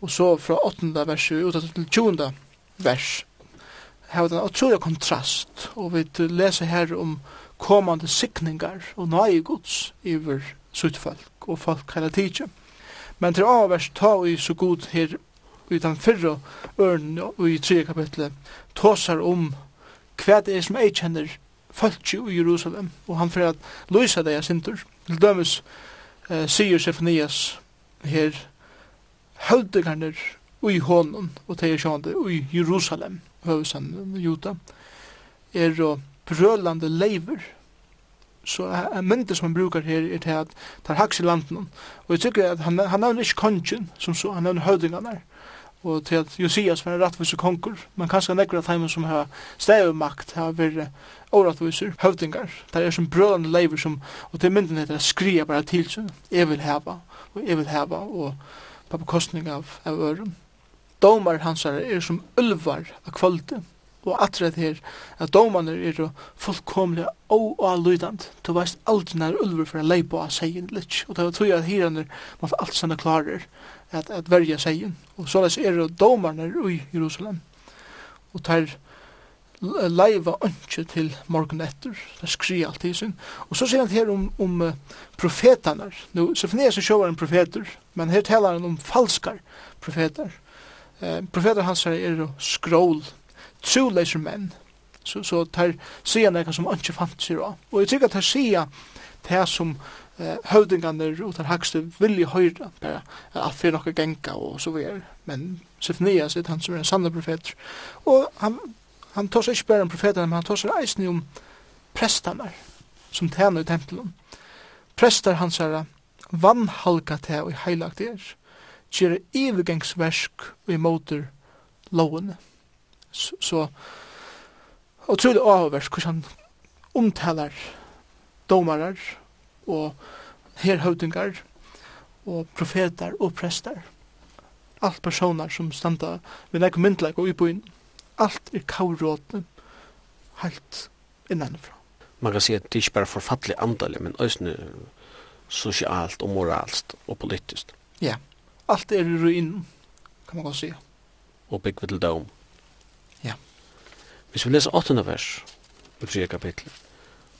og så fra 8. vers ut til 20. vers her var den utrolig kontrast og vi leser her om kommande sikningar og nøye gods iver suttfolk og folk hele tiden. Men til avvers ta vi så god her i den fyrre øren og i tre kapitlet tåsar om hva det er som jeg kjenner folk i Jerusalem og han fyrir at løysa deg sintur, til dømes eh, sier Sefanias her høvdegarner ui hånden og teir er sjående ui Jerusalem høvesan juta er og brølande leiver så en myndi som han brukar her er til at tar haks i landen og jeg tykker at han, han nevner ikke kongen som så, han nevner høvdingarna og til at Josias var en rattvise konkur, men kanskje nekker at heimen som har makt, har vært åratviser, høvdingar, der er som brølande leiver som, og til mynden heter skria bara til seg, jeg vil heva, og jeg vil heva, og på bekostning av, av øren. Domar hansar er som ulvar av kvölde, og atret her, at domarna er fullkomlig oavlydant. Du veist aldri nær ulver for a leipa av seg og det var tog at hiranir man får alt sann klarer at, at verja seien. Og så er det domarne i Jerusalem. Og tar leiva ønske til morgen etter. Det skrir alt i sin. Og så sier han her om, om uh, profetaner. Nå, Sefnias er sjåvar en profeter, men her taler han om falskar profeter. Eh, profeter hans er er skrål, troleiser menn. Så, så tar sier han som ønske fant seg av. Og jeg tykker at her sier det som eh, høvdingarna utan hakstu vilja høyra bara at fyrir nokka genga og så vidare. Men Sefnias er han som er en sanna profet og han, han tar seg ikke bare om profetene men han tar seg eisen om prestene som tjener i tempelen. Prester hans er vannhalka til og heilagt er gjør ivergengsversk og imoter lovene. Så, så og det avversk hvordan omtalar domarar og herhøvdingar og profetar og prestar. Alt personar som standa við nekku myndleik og uibúin. Alt er kauråtne helt innanfra. Man kan si at det er ikke bare forfattelig andalig, men også sosialt og moralst og politiskt. Ja, alt er i ruin, kan man godt si. Og bygg til dom. Ja. Hvis vi leser 8. vers på 3. kapitlet,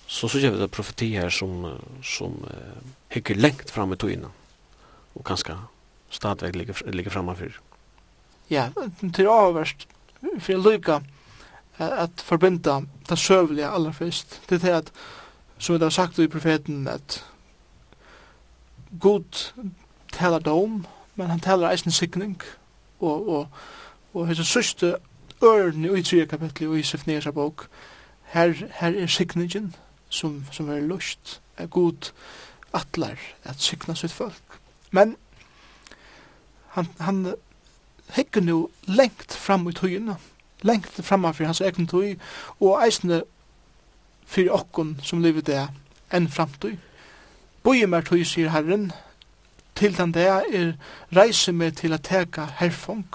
så så gör vi det profetier som som uh, hycker längt fram i tiden och ganska stadväg ligger ligger framför. Ja, till överst för att lycka att förbinda det sövliga allra först. Det är att som det har sagt i profeten att god talar dom, men han talar eisen sikning og og og hesa søstu örn i 3 kapitli og i Sefnias bók her her er sikningin som, som er lust, er god atlar at sykna sitt folk. Men han, han hekker nu lengt fram i tøyina, lengt fram av hans egen tøy, og eisne fyrir okkon som livet det enn framtøy. Boi mer tøy, sier Herren, til den det er reise meg til at teka herfong,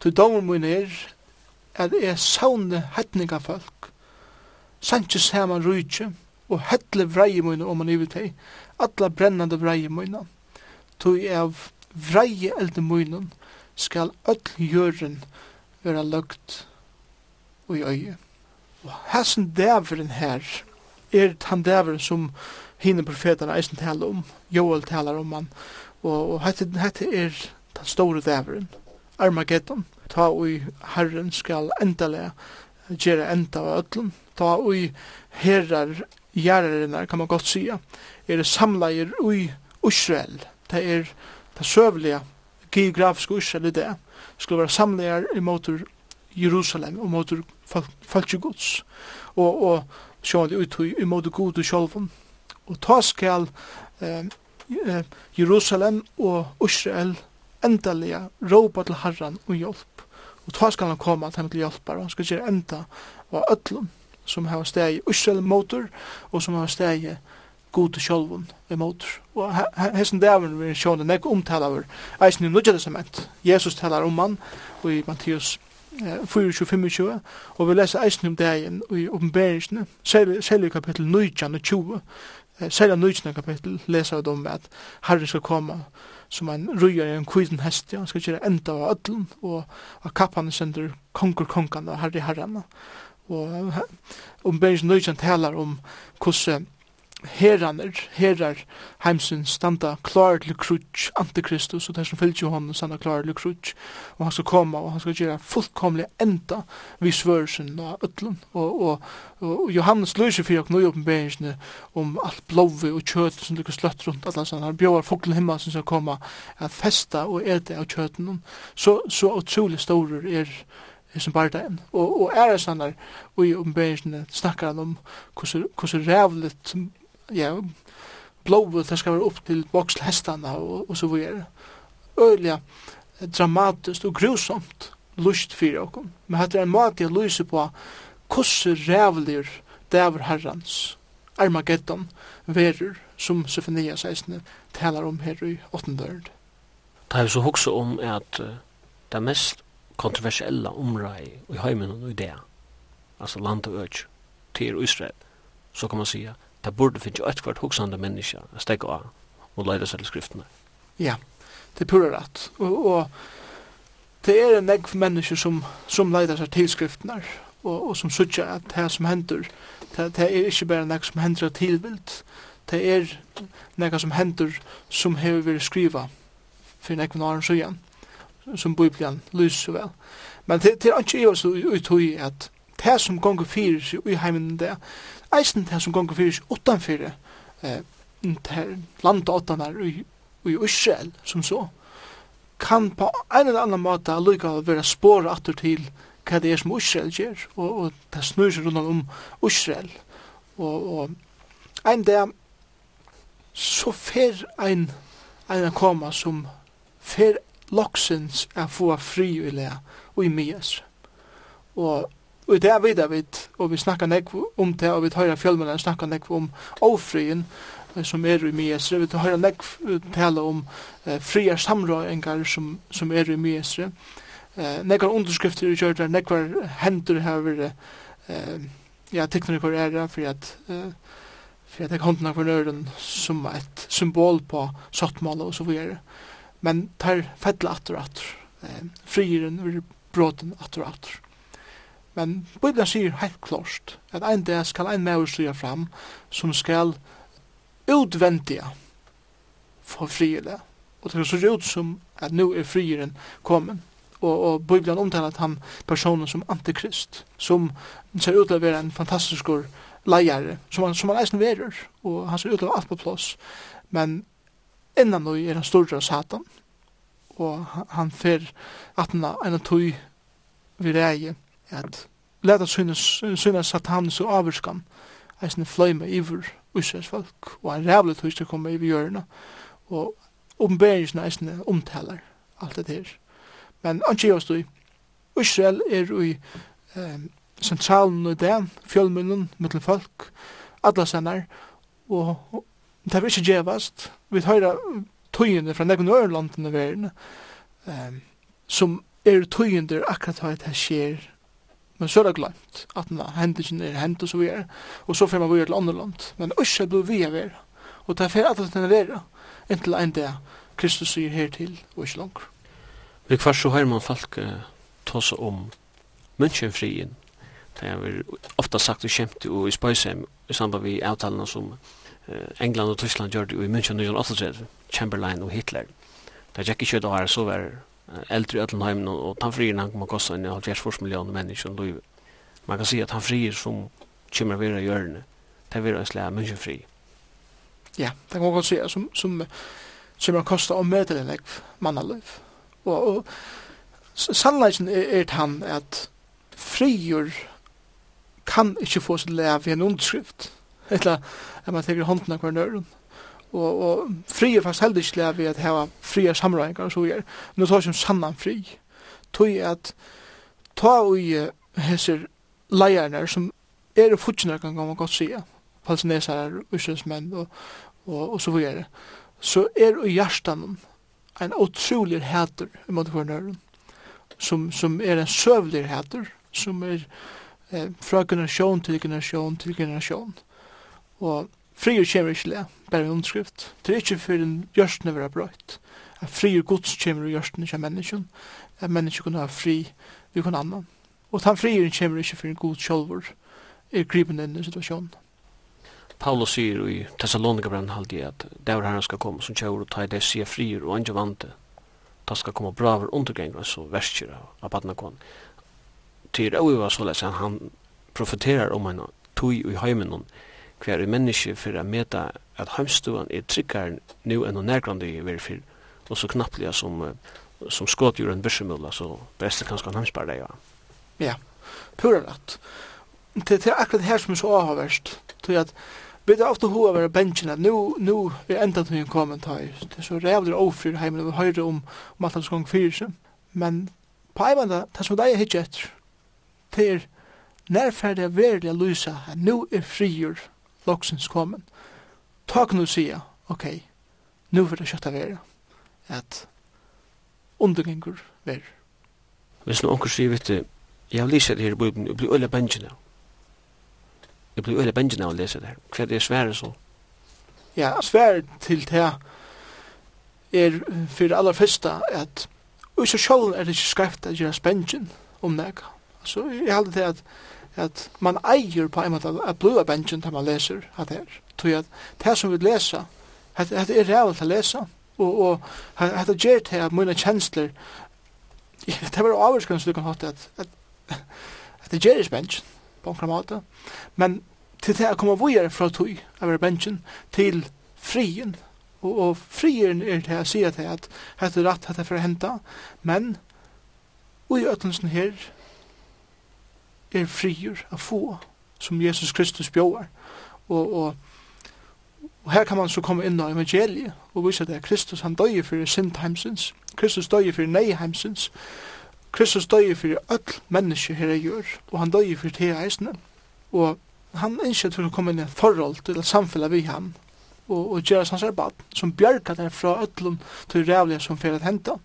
til dommer mun er at er saune hetninga folk, sanje saman rujtje, og hettle vreie mine om man ivet hei, atla brennande vreie mine, tog av vreie elde mine, skal öll jøren vera løgt og i øye. Og hessen dæveren her, er han dæveren som hine profetene eisen taler om, Joel taler om han, og, og hette, hette er den store dæveren, Armageddon, ta og herren skal endale gjere enda av öllum, ta ui herrar gjerrarinnar, kan man godt sia, er samleir ui Israel. Det er det søvliga geografiske Israel i det, skulle være samleir i Jerusalem og motor falskegods. Og, og sjående ut i motor god og sjolvun. Og ta skal eh, Jerusalem og Israel endalega råpa til Herran og hjelp. Og ta skal han koma til hjálpar og han skal gjøre enda og öllum som har steg i Israel motor, og som har steg i god til sjolvun i motor. Og hessen dæven vi sjåne nek omtala over eisen i nødja testament. Jesus talar om han og i Mattias 24-25 og vi leser eisen om dægen i oppenberingsene særlig kapittel 19 og 20 særlig 19 kapittel leser vi om at Herren skal komme som en røyer i en kviden hest han skal kjøre enda av ødlen og kappan sender konkur konkan og herre herrene Og om bergens nøyjan talar om hvordan heraner, herar heimsun standa klar til krutsk antikristus, og der som fylgjer honom standa klar til krutsk, og han skal koma, og han skal gjera fullkomlig enda vi svørsen og ötlun, og, og, og, Johannes løyser fyrir og nøy oppenberingsne om alt blóvi og kjøt som ligger sløtt rundt allas, han bjóar fuglen himma som skal koma at festa og ete av kjøten, så, så utrolig stórer er er som bare den. Og, og er det sånn der, og i omberingene snakker han om hvordan rævligt, ja, blåvet det skal være opp til vokselhestene og, og så videre. Øyelig dramatisk og grusomt lust for okkum. Men hatt er en måte at lýsa på kussu rævlir dæver herrens Armageddon verur som Sofania 16 talar om her i 8. dørd. Det er så hoksa om at uh, det mest kontroversiella områden i heimen och i det. Alltså land och öch till Israel. Så kan man säga det borde finnas ett kvart huxande människa att stäcka av och lära sig till skrifterna. Ja, det är pura rätt. Och, och det är en ägg för människor som, som lära sig till skrifterna och, och som suttar att det här som händer det, det är inte bara något som händer av tillvilt. Det är något som händer som har varit skriva för en ägg för några år sedan som Bibelen lyser så vel. Men det, det er ikke jeg også uttøy at det som gonger fyrir seg i heimen det, eisen det som gonger fyrir seg utanfyrir eh, landet utanfyrir i, i Israel som så, kan på en eller annan måte lykka å være spåra atter til hva det er som Israel gjør, og, og det snur seg rundt om Israel. Og, og en dag så fer ein en koma som fer loksins er få fri i lea og i mies. Og Og det er videre vi, og vi snakkar nekv om det, og vi tar høyra fjellmennene snakkar nekv om ofrien, som er i Miesre. Vi tar høyra nekv tala om eh, fria samrøyengar som, som er i Miesre. Eh, nekvar underskrifter i kjørtar, nekvar hendur hever eh, ja, teknar i er, for at eh, for at jeg håndna hver nøyren som et symbol på sottmål og så videre. Eh, men tar fettla atter og atter. Eh, frieren vil bråten atter atter. Men Bibelen sier helt klart at ein dag skal ein maur stå fram som skal utvendiga for friere. Og det ser ut som at nu er frieren kommet. Og, og Bibelen omtaler at han personen som antikrist, som ser ut til å være en fantastisk leier, som han, som han eisen verer, og han ser ut til å alt på plass. Men innan nu er han stordra satan, og han fer atna en tøy vi rei at leta syna synes satan så avvurskan eisne fløyme iver Israels folk, og han rævlig tøy til komme iver hjørna, og omberingsen eisne omtalar alt det her. Men anki oss du, Israel er ui eh, sentralen og den, fjölmunnen, mittel folk, alla sennar, og Men det er ikke djevast. Vi høyra tøyene fra nekken ørenlanden i verden, um, som er tøyender akkurat hva det skjer, men så er det glemt at na, hendelsen er hent og så videre, og så får man videre til andre land. Men også blir vi av vera, og det er for at det er vera, inntil en dag Kristus sier her til, og ikke langt. Vi kvar så høyre man folk uh, ta seg om Münchenfrien, det er ofta sagt og kjemt og i spøysheim i samband vi avtalene som England og Tyskland gjør det i München 1938, Chamberlain og Hitler. Det er ikke kjøtt å være så vær eldre i Øtlenheim, og tannfrieren han kommer kosta enn 70 millioner mennesker og livet. Man kan si at tannfrier som kommer vera i hjørne, det er vera en slag Münchenfri. Ja, det kan man godt si, som, som kommer kosta om møtelenlegg mannaløyf. Og, og sannleggen er, er han at frier kan ikke få sin lev i en underskrift. Etla, at man teker hånden av hver nøren. Og, og fri er fast heldig ikke vi at heva fri er samrøyngar og så er. Nå tar som sannan fri. Tøy at ta ui hesser leierne som er futsjner kan man godt sige. Palestinesar, uskjøsmenn og, og, og så videre. Så er ui hjertan en utrolig hæter imot hver nøren. Som, som er en søvlig hæter som er eh, fra generasjon til generasjon til generasjon. Og frier kommer ikke le, bare en underskrift. Det er ikke for en gjørstene være brøyt. At frier gods kommer i gjørstene til mennesken. At mennesken kunne ha fri vi kunne annan. Og han frier kommer ikke for en god sjølver er gripen inn i situasjonen. Paulus sier i Thessalonika brann halde at der herren skal komme som kjør og ta i det sier frier og andre vante. Da skal komme braver undergengere så verskjer av badnakon. Til Tyr var så leser han, profeterar om en tog i heimen hver er menneske for å meta at heimstuen er tryggare nu enn og nærgrande i veri fyr, og så knapplega som, som skådjur en børsumulla, så best er kanskje han heimspar det, ja. Ja, pura rett. Det er akkurat her som er så avhverst, tror at Vi det ofte hova vera bensin at nu, nu er enda tøyen kommet her. Det er så rævlig ofrir heimen, og vi høyre om, om alt hans gong fyrir seg. Men på eivanda, det som deg er hitje etter, det er nærferdig verlig a lysa at nu er frigjur loksens kommen, ta kan du sige, ok, nu vil det kjøtta være, at undergengur ver. Hvis noen onker sier, vet du, jeg har lyset her i bøyden, jeg blir øyla bensjen av. Jeg blir øyla bensjen av å lese det her. Hva er det svære så? Ja, svære til det er for det aller første at Og så sjálf er det ikke skreft at gjøre spengen om nega. Så jeg heldur til at at man eier på en måte at blod av bensjen til man leser at her. Tog at det som vi leser, at det er rævult å lese, og, og at det gjør <laughs> til at mine kjensler, det var avvarskans du kan ha til at, at, <laughs> at det gjør bensjen på en måte, men til det å komme vore fra tog av bensjen til frien, og, og frien er til å si at det er rett at det er for å hente, men og i øtlensen her, er frier å få, som Jesus Kristus bjør. Og, og, og her kan man så komme inn av evangeliet og vise at Kristus han døg for synd Kristus døg for neiheimsins, Kristus døg for öll menneske her jeg gjør, og han døg for te eisene. Og han ønsker at å komme inn i et forhold til et samfunn vi han, og, og gjøre hans arbeid, som bjerker der fra ødlom til rævlige som fyrir at henta,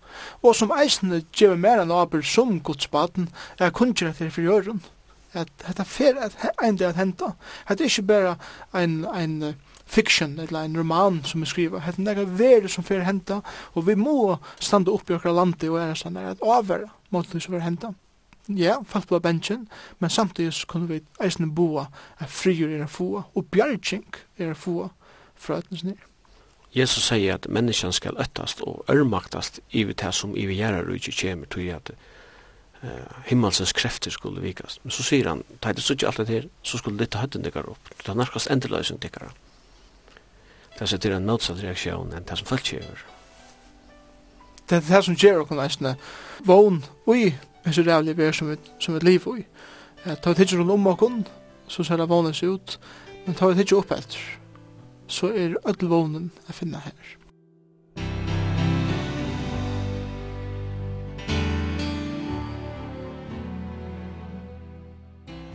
og som eisene gjør mer enn arbeid som godsbaden, er kunngjør at det for gjøren, at detta fer at ein dag henta. Det er ikkje berre ein ein fiction eller ein roman som er skriva. Det er nokre verð som fer henta og vi må standa upp i okra landi og er sånn at over mot det som fer henta. Ja, fast på benchen, men samtidig så kunne vi eisne boa at frigjur er fua, og bjarging er fua fra etnens nir. Jesus sier at menneskene skal øttast og ørmaktast i det som i vi gjerne rujtje kjemer til at eh, himmelsens krefter skulle vikast. Men så sier han, ta det suttje alt det her, så skulle dette høtten dekker opp. Det er nærkast endeløsning dekker han. Det er til en motsatt reaksjon enn det som følt gjør. Det er det som gjør okkur næstene vogn ui, hvis det rævlig vi er som et, som et liv ui. Ta vi tidsjer om okkur, så ser det vognen seg ut, men ta vi tidsjer opp etter, så er ødel vognen jeg finner her.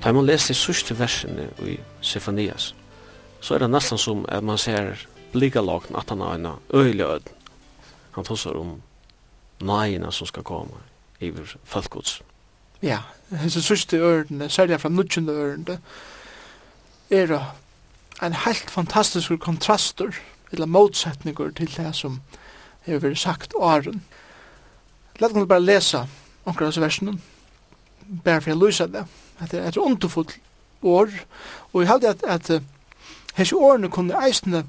Da man leser de sørste versene i Sefanias, så er det nesten som at man ser blika lagen at han har en øyelig øden. Han tosser om nøyene som skal komme i folkgods. Ja, hans sørste ørene, særlig fra nødgjende ørene, er en helt fantastisk kontraster, eller motsetninger til det som har vært sagt åren. Lad oss bare lese omkring disse versene, bare for å løse det det er et underfullt år, og jeg halte at, at hese årene kunne eisene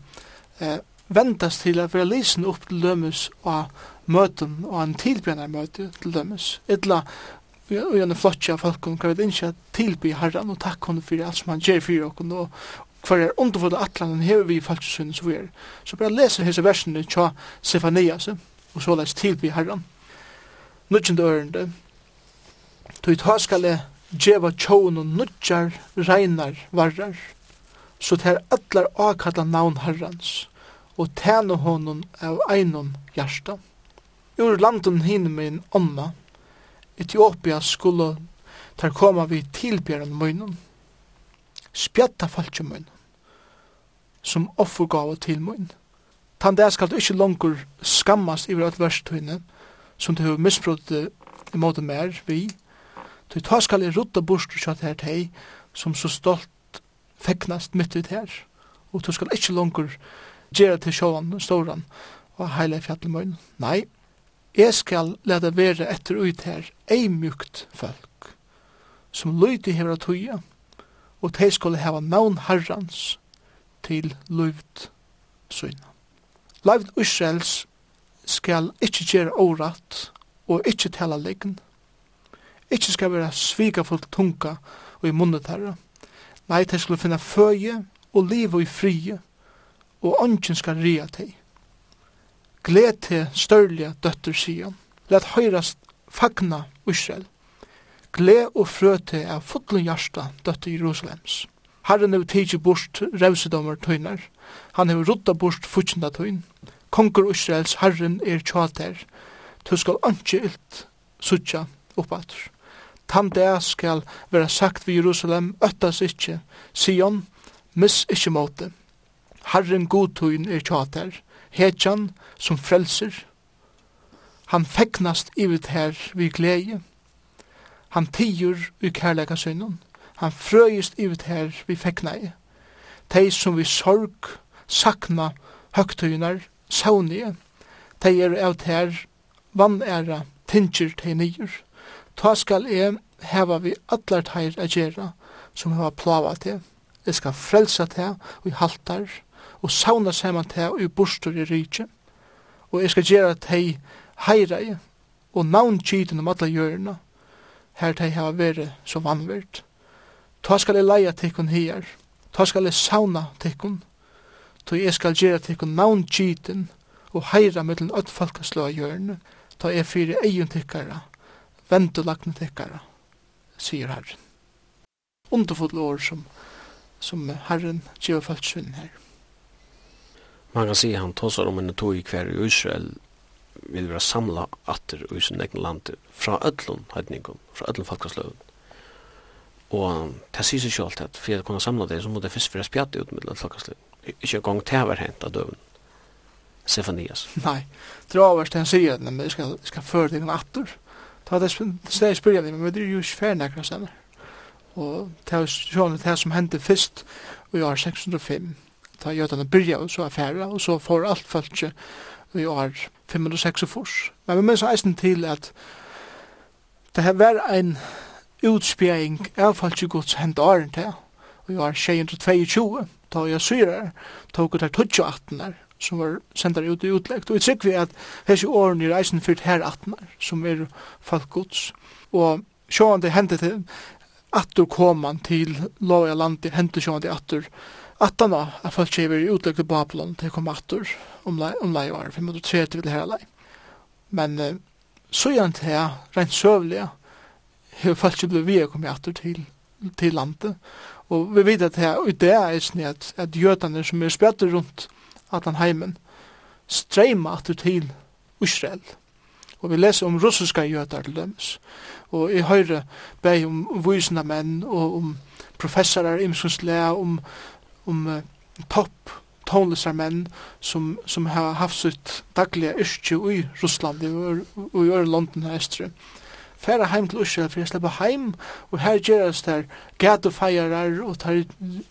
eh, ventas til at være lisen opp til lømmes og møten, og en tilbrenner møte til lømmes, etla og gjerne flotja av folk, kan vi ikke tilby herran, og takk henne for alt som han gjør for oss, og hver er underfull atlanen hever vi i falsksynet som vi er. Så bare lese hese versene tja Sefanias, og så leis tilby herran. Nudgjende ørende, Tui ta skal djeva tjóun og nudjar reinar varrar, så tær allar akalla navn herrans, og tæna honum av einum hjarta. Ur landen hinum min onna, Etiopia skulle tar koma vi tilbjeren munum, spjatta falki munum, som offergave til mun. Tan der skal du ikkje langur skammast iver at verstuinne, som du har misbrot imot mer vi, Til ta skal jeg rutta bort og kjatt her teg, som så stolt feknast mitt ut her, og du skal ikke langer gjøre til sjåan, ståran, og heile fjallemøyn. Nei, jeg skal lede være etter ut her, ei mjukt folk, som lydde hever av tøya, og de skulle heva navn herrans til løyvd søyna. Løyvd Israels skal ikkje gjere året og ikkje tala leggen, ikkje skal være svika fullt tunga og i munnet herre. Nei, de skulle finne føje og liv og i frie, og ånden skal ria til. Gled til størlige døtter sier. Let høyrast fagna Israel. Gled og frø til av fotlen hjärsta døtter Jerusalems. Herren er tidsi bort revsedommer tøyner. Han er rutta bort futsjenda tøyn. Konger Israels herren er tjater. Du skal anki ilt sutja oppater. Tan det skal være sagt ved Jerusalem, øttas ikkje, Sion, miss ikkje måte. Herren godtøyen er tjater, hetjan som frelser. Han feknast ivet her vi glede. Han tiger i kærleika synnen. Han frøyest ivet her vi feknai. Tei som vi sorg, sakna, høgtøyunar, saunie. Tei er av ter, vann era, tinger tei nyer. Ta skal jeg heva vi allar teir a gjerra som hava plava til. Jeg skal frelsa til og i haltar og sauna saman til og i bostur i rykje. Og jeg skal gjera tei heira i og navn kiten om alla hjørna her tei hava vere så vannvirt. Ta skal jeg leia tikkun her. Ta skal jeg sauna tikkun. Ta jeg skal gjera tikkun navn kiten og heira mellom öll folkaslå hjørna. Ta jeg fyrir eion tikkara vendu lagna tekkara, sier Herren. Underfodle år som, som Herren gjør falskvinn her. Man kan si han tåsar om en tog i hver i Israel vil være samla atter i sin egen land fra öllun heidningum, fra öllun falkasløven. Og det sier seg selv at for å kunne samla det, så må det først være spjatt ut med falkasløven. Ikke en gang det var hent av døven. Sefanias. Nei, det var verst han sier, men jeg skal, skal føre deg en atter ta det steg spyrja dem, men det er jo ikke færre nekra stedner. Og det er jo det som hendte fyrst i år 605, ta jødene byrja og så er og så får alt falskje i år 506 Men vi minns eisen til at det har vært ein utspjering av falskje gods hendte åren til, og i år 622, ta jeg syrer, tok ut her 28 der, som var sendar ut i utlegt. Og jeg trykker vi at hese årene i reisen fyrt her atnar, som er folk gods. Og sjåan det hendte til atur koman til loja landi, hendte sjåan det atur attana at folk kjever i utleggt i Babylon til kom attur om lai var, 530 vil her lei. Men eh, så gjerne til jeg, rent søvlig, har folk kjever vi kom atur til, til landet. Og vi vet at her, og det er snitt at, at jødene som er spjøtter rundt allan heimen, streyma atur til Israel. Og vi leser om russiska jøtar til dømes. Og jeg høyre beg om vysna menn og om professorar imskunslea, om, om uh, topp tonlisar menn som, som har haft sitt daglige yrkje i Russland og, i øren London og Estre. Færa heim til Israel, for jeg slipper heim, og her gjerast der gadefeirar og tar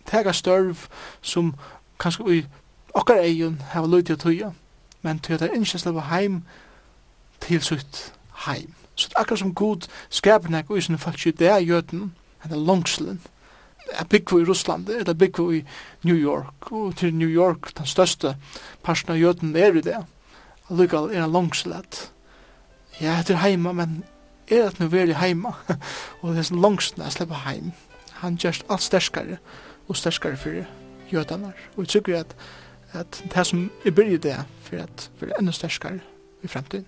tega størv som kanskje i okkar eion hava luti og tuja, men tøya er ikke slava heim til sutt heim. Så akkurat som god skapen nek og sin falsk i det er jøden, han er langslen, er byggvo i Russland, er byggvo i New York, og til New York, den største parten av jøden er i det. Lukal er en langslet. Ja, det er heima, men er <laughs> at nu veri heima, og det er langslen er slipper heim. Han gjørst alt sterskare, og sterskare fyrir jötanar, Og jeg tykker at at det som er byrget det for at vi er enda sterskare i fremtiden.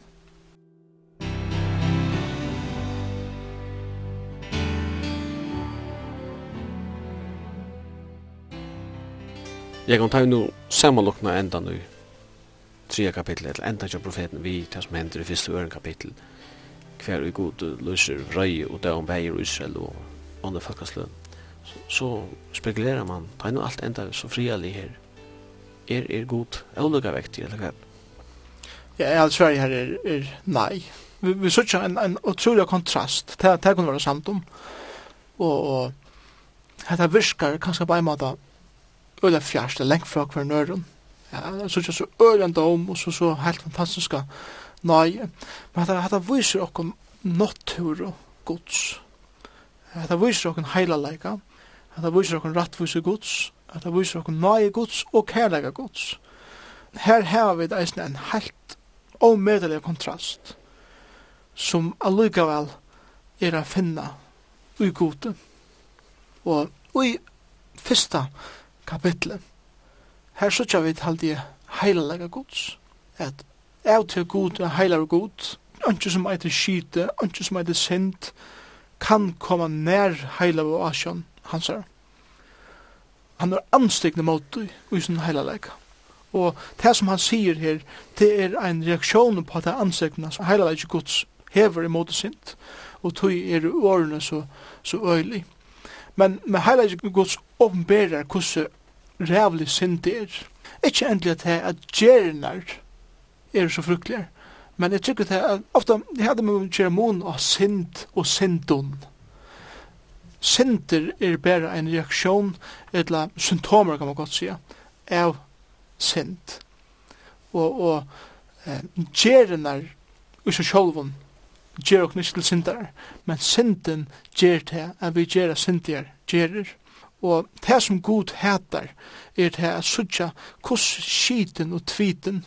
Jeg kan ta nu samanlokna enda nu tredje kapittel, eller enda ikke profeten vi, det som hender i første øren kapittel, hver vi god løser vrøy og det om beier og Israel og andre folkasløn. Så, så spekulerer man, ta nu alt enda så frialig her, er, er god olika vektig, eller hva? Ja, jeg tror her er, er nei. Vi, vi sørger en, en utrolig kontrast, det, det kunne være samt om. Og, og dette virker kanskje på en måte øyne fjærste, lengt fra hver nøren. Ja, jeg sørger så øyne om, og så, så helt fantastiske nei. Men dette, dette viser dere natur og gods. Dette viser dere heilalega. Dette viser dere rettviser gods at det viser okkur nøye gods og kærlega gods. Her har vi det en helt omedelig kontrast som allikevel er å finna ui gode. Og, ui fyrsta kapitlet her sørger vi til det heilalega gods at av til god og heilar og god anki som eitir skite, anki som eitir sint kan koma nær heilar og asjon hans her han er anstegna mot i sin heilalega. Og det som han sier her, det er en reaksjon på det anstegna som heilalega Guds hever imot sint, og tog er årene så, så øylig. Men med heilalega Guds åpenberer hvordan rævlig sint det er. Ikke endelig at det er at gjerner er så fruktelige, men jeg tykker det er ofte, det hadde man gjerne mån av sint og sintun synder er bare en reaksjon, eller symptomer kan man godt si, av synd. Og, og eh, gjerenar i seg sjolvun gjer ok til syndar, men synden gjer til at vi gjer syndigar gjerer. Og det som god heter er det at sutja hos skiten og tviten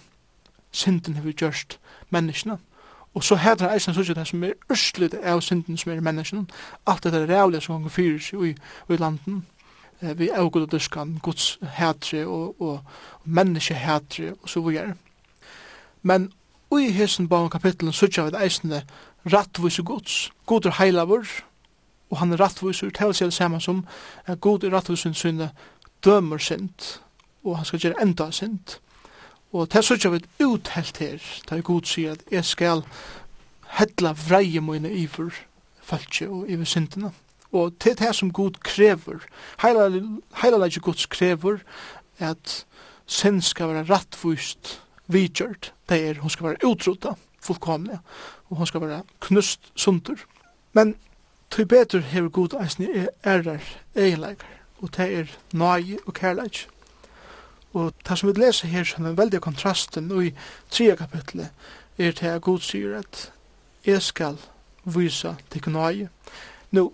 synden har vi gjørst menneskene. Og så heter hædrar eisen sånn det som er østligt av synden som er menneskene, alt det der rævlig som ganger fyrer seg i, i landen, eh, vi er god og duskan, gods hætre og, og, og menneske hætre og så videre. Men i hessen baun kapitlen sutja vid eisne rattvise gods. God er heilavur, og han er rattviser, til seg det samme som at god er rattviser sinne dømer sint, og han skal gjøre enda sint. Og det sørger vi uthelt her, da jeg god sier at jeg skal hedla vreie mine iver falskje og iver syndene. Og det er det som god krever. Heila leik gods krever at synd skal være rattvist vidgjørt. Det er hun skal være utrota fullkomne, og hun skal være knust sunder. Men til betur hever god eisne erar eileikar, og det er nai og kærleik. Og det som vi leser her som den veldig kontrasten i tredje kapitlet er til at Gud sier at jeg skal vise til kunnaie. Nå,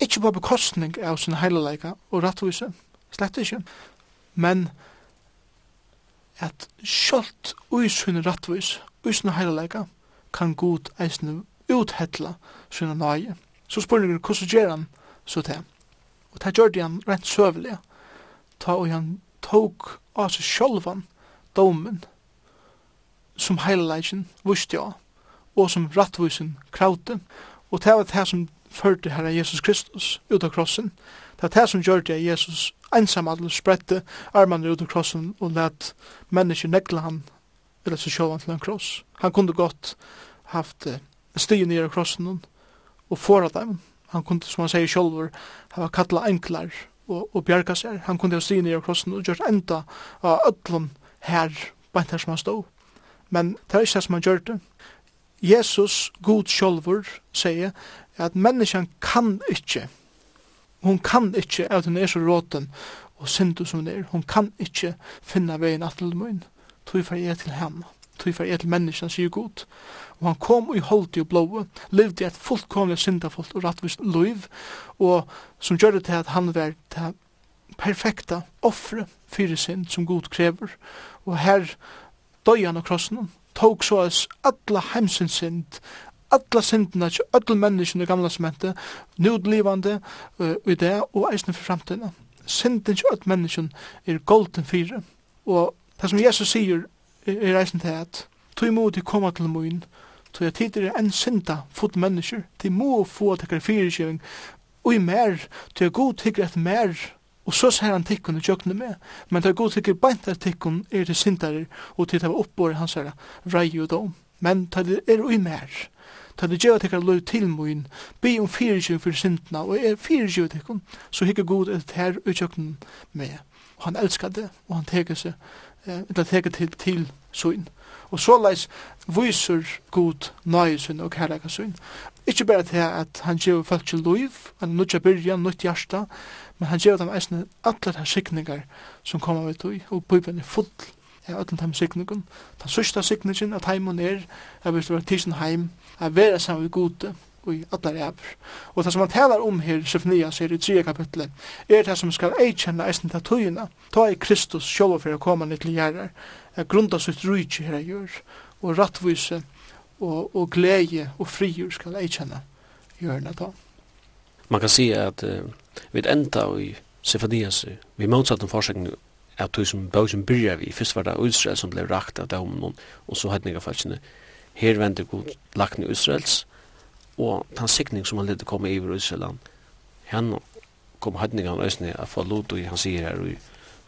ikke bare bekostning av sin heileleika og rattvise, slett ikke, men at sjølt ui sin rattvis, ui sin heileleika, kan Gud eisne uthetla sin nøye. Så spurningen, hvordan gjør han så til? Og det gjør det han rent søvelig, ta og han tok av seg sjølvan domen som heilalegin vusti av og som rattvusen kraute og det var det som førte herre Jesus Kristus ut av krossen det var det som gjør det Jesus einsamadel spredte armene ut av krossen og let mennesker negle han eller seg sjølvan til en kross. Han kunne godt haft sti nere krossen og fora dem han kunne som han sier sjolver hava kalla enklar og, og bjerga seg. Han kunne jo stige ned i krossen og gjort enda av ødlom her, bant her som han stod. Men det er ikke det som han gjør det. Jesus, god sjolvor, sier at menneskjan kan ikke, hun kan ikke, at hun er så råten og syndu som hun er, hun kan ikke finna veien at til mun. Tui fer jeg til henne, tui fer jeg til menneskjan, sier god og han kom i holdt i blåa, levde et fullkomlig syndafullt og rattvist liv, og som gjør det til at han var det perfekta offre fyrir synd som god krever, og her døy han av krossen, tok så oss alla heimsins synd, alla syndina, til öll menneskene i gamla sementet, nudlivande uh, i det, og eisne for framtiden. Synden til öll menneskene er golden fyrir, og det som Jesus sier er eisne til at, tog imot i koma til moin, tog jeg tid er en synda fot mennesker, de må få at tekkar fyrirkjøving, og i mer, tog jeg god tikkar et mer, og så ser han tikkun i tjøkkene med, men tog jeg god tikkar beint at tikkun er til syndarer, og til det var oppbore hans her, rei og dom, men tog jeg er og i mer, tog jeg gjør tikkar lov til moin, be om fyrirkjøving for syndna, og er fyrirkjøving tikkun, så hikker god et her i tjøkkene med, og han elskar det, og han teker seg, eller teker til, til søgn. Og så leis viser god nøyesyn og kærleikasyn. Ikke bare til at han gjør folk til liv, en nødja byrja, nødt hjärsta, men han gjør dem eisne alle de sikningar som kommer vi til, og bøyben er full av alle de sikningar. Den sørste sikningen av heimen er, at vi skal være tisen heim, at vera sammen med gode, i allar æver. Og det som han talar om her, Sefnia, sier i 3. kapitlet, er det som skal eikjenna eisen til tøyina, ta i Kristus sjåva for å koma til gjerrar, grunda sitt rujtje her gjør, og rattvise, og, og glede og frigjur skal eikjenna gjørna ta. Man kan sige at uh, vi enda i Sefadias, vi motsatt en forskning at du som bøgjen byrja vi, først var det Israel som ble rakt av dem, og så hatt nega falskene, her vender god lakne Israels, og den sikning som han lette komme i Israeland, han kom høytningan øsne av få lot og han sier her i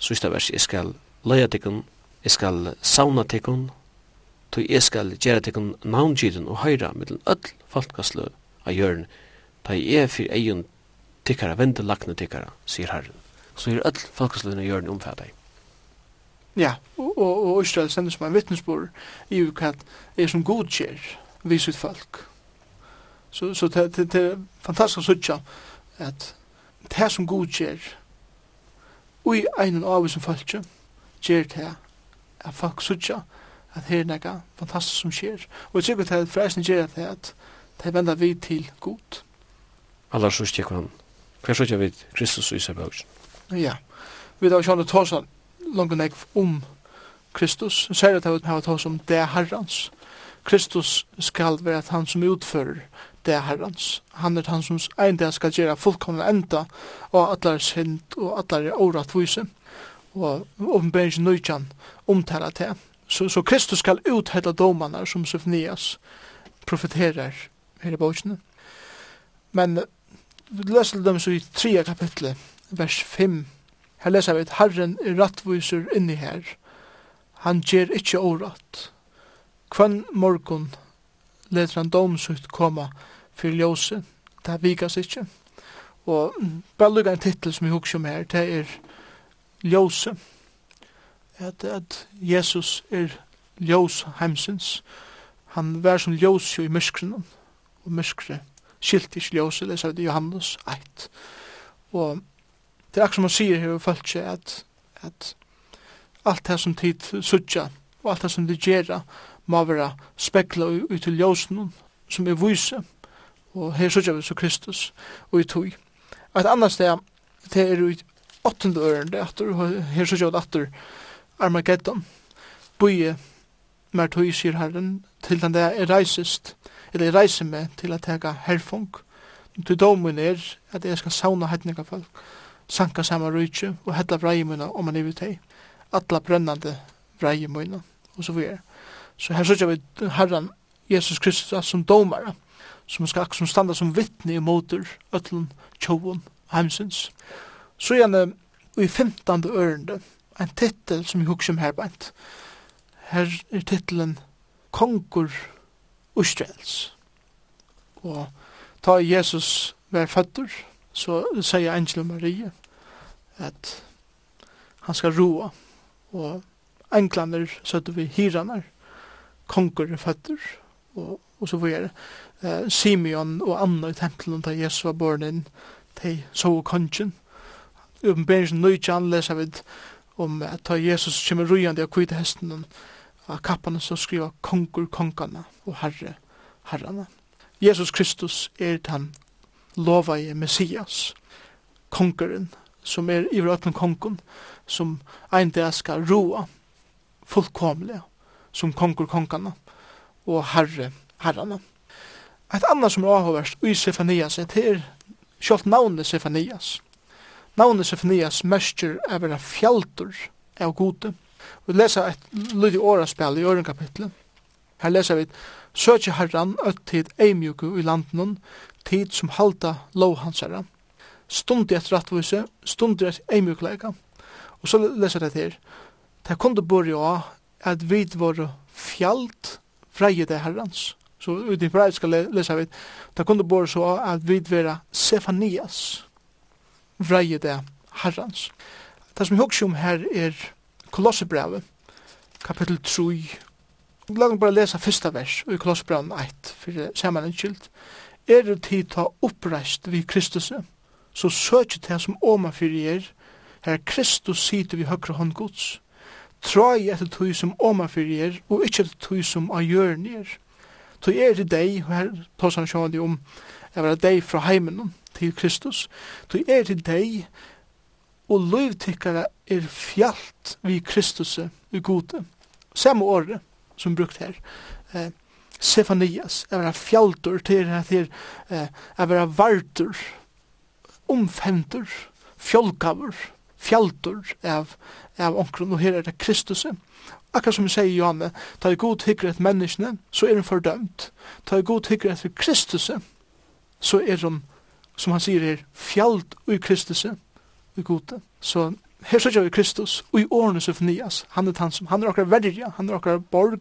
sista vers, jeg skal løya tikkun, jeg skal sauna tikkun, tog jeg skal gjera tikkun navngiden og høyra mittlen öll folkaslø av hjørn, ta jeg er fyrir egen tikkara, vende lakne tikkara, sier herren. Så er öll av hjørn omfattig. Ja, og, og, og Israel sender som en vittnesbord i hva er som godkjer, vis visut folk Så, så det, det, det er fantastisk å sutja at det som god gjer ui einen av som falskje gjer det at folk sutja at her er nega fantastisk som skjer og jeg sikkert at freisen gjer det at det venda vi til god Allar sust jeg han hver sutja vi Kristus og Isabel Ja, vi da kjann tåsa langt nek om Kristus, Sier at jeg har tås om det herrans. Kristus skal være at han som utfører det herrens. Han er han som en dag skal gjøre fullkomne enda og atler synd og atler årettvise. Og åpenbæringen nøytjan omtaler til. Så, så Kristus skal uthette domene som Sofnias profeterer her i bøkene. Men vi leser dem så i 3 kapitlet, vers 5. Her leser vi at Herren er rattviser inni her. Han gjør ikkje året. Kvann morgon leter han domsut koma fyrir ljóse, det vikas ikkje. Og bare lukka en titel som jeg husker om her, det er ljóse. At, at Jesus er ljós heimsins. Han var som ljós jo i myskrenan, og myskre skilt ikkje ljóse, det er Johannes 1. Og det er akkur som han sier her, følt at, at alt det som tid suttja, og alt det som det gjerra, må være spekla ut til ljósen som er vise, Og her sørger vi så Kristus og i tog. Og et annet sted, det er i åttende øren, det er her sørger vi atter Armageddon. Bøye, mer tog, sier Herren, til den der er reisest, eller jeg reiser meg til å tega herfung. Til domen er at jeg skal sauna hettninga folk, sanka sama rujtje og hella vrei munna om man evit hei. Alla brennande vrei munna, og så videre. Så her sørger vi Herren Jesus Kristus som domare som skal som standa som vittne i motor, öllun, tjovun, heimsins. Så gjerne, og i 15. ørende, en titel som jeg husker som her beint. Her er titelen Kongur Ustrels. Og ta Jesus vær føtter, så sier Angel Marie at han skal roa. Og englander søtter vi hiranar, kongur er føtter, og, og så videre eh, Simeon og Anna i tempelen da Jesus var born inn, de så kongen. Uppenberingen nøytjan leser vi om at da Jesus kommer rujande av kvite hesten av kappene så skriver kongur kongana og herre herrana. Jesus Kristus er den lova i Messias, kongeren, som er i vrøtten kongen, som ein dag skal roa fullkomlig, som kongur kongana og herre herrana. Et annet som er avhåverst i Sefanias er til sjålt navnet Sefanias. Navnet Sefanias mestjer er vera fjaldur av gode. Vi leser et lydig åraspel i ørenkapitlet. Her leser vi Søkje herran øttid eimjuku i landen, tid som halda lovhansara. Stundi et rattvise, stundi et eimjukleika. Og så leser det her. Det kunde börja at vi var fjalt freie det herrans så ut i hebreiska lesa vi, det kunne bor så at vi vera Sefanias, vreie det herrans. Det som vi husker om her er Kolossebrevet, kapittel 3, La meg bare lesa fyrsta vers i Kolossebrevet 1, for det en enskilt, er det tid ta oppreist vi Kristus, så søkje til som åma fyrir er, her Kristus sitter vi høyre hånd gods, trai etter tog som åma fyrir er, og ikkje etter tog som a gjørn er, Så er det deg, og her tås han sjående om, jeg var deg fra heimen til Kristus, så er det deg, og løyvtikkere er fjalt vi Kristus i gode. Samme året som brukt her, eh, Sefanias, er var fjalltur til her, eh, jeg var vartur, omfentur, fjolkavur, fjaldur av, av omkron, og her er det Kristus, Kristus, Akkurat som vi sier i Johanne, ta i god tykker et menneskene, så er hun fordømt. Ta i god tykker et Kristus, så er hun, som han sier her, fjallt ui Kristus, ui gode. Så her sier vi Kristus, ui årene som fornyas. Han er han som, han er akkurat verja, han er akkurat borg,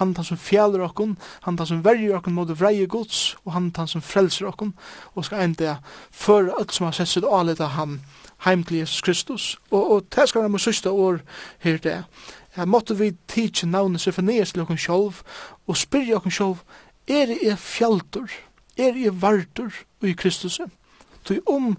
han er han som fjallar okkon, han er han som verjer okkon mot vreie gods, og han er han som frelser okkon, og skal enda for alt som har sett sitt alet av han, heim til Jesus Kristus. Og, og det skal være med sørste år her det Her måtte vi tidsi navnet Sefanias til okkur sjolv og spyrja okkur sjolv, er jeg fjaldur, er jeg vardur i Kristus? Tui om,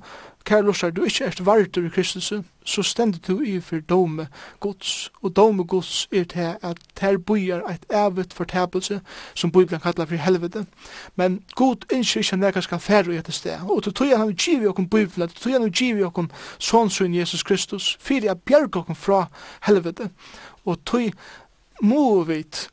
kære lorsar, du ikkje er vartur i Kristus, så stendur du i for dome gods, og dome gods er til at ter bojar eit evet fortabelse, som Bibelen kallar for helvete, men god innskir ikkje nekka skal færa i etter sted, og til tui han givi okkom Bibelen, til tui han givi okkom sonsun Jesus Kristus, fyrir jeg bjerg okkom fra helvete, og tøy må vit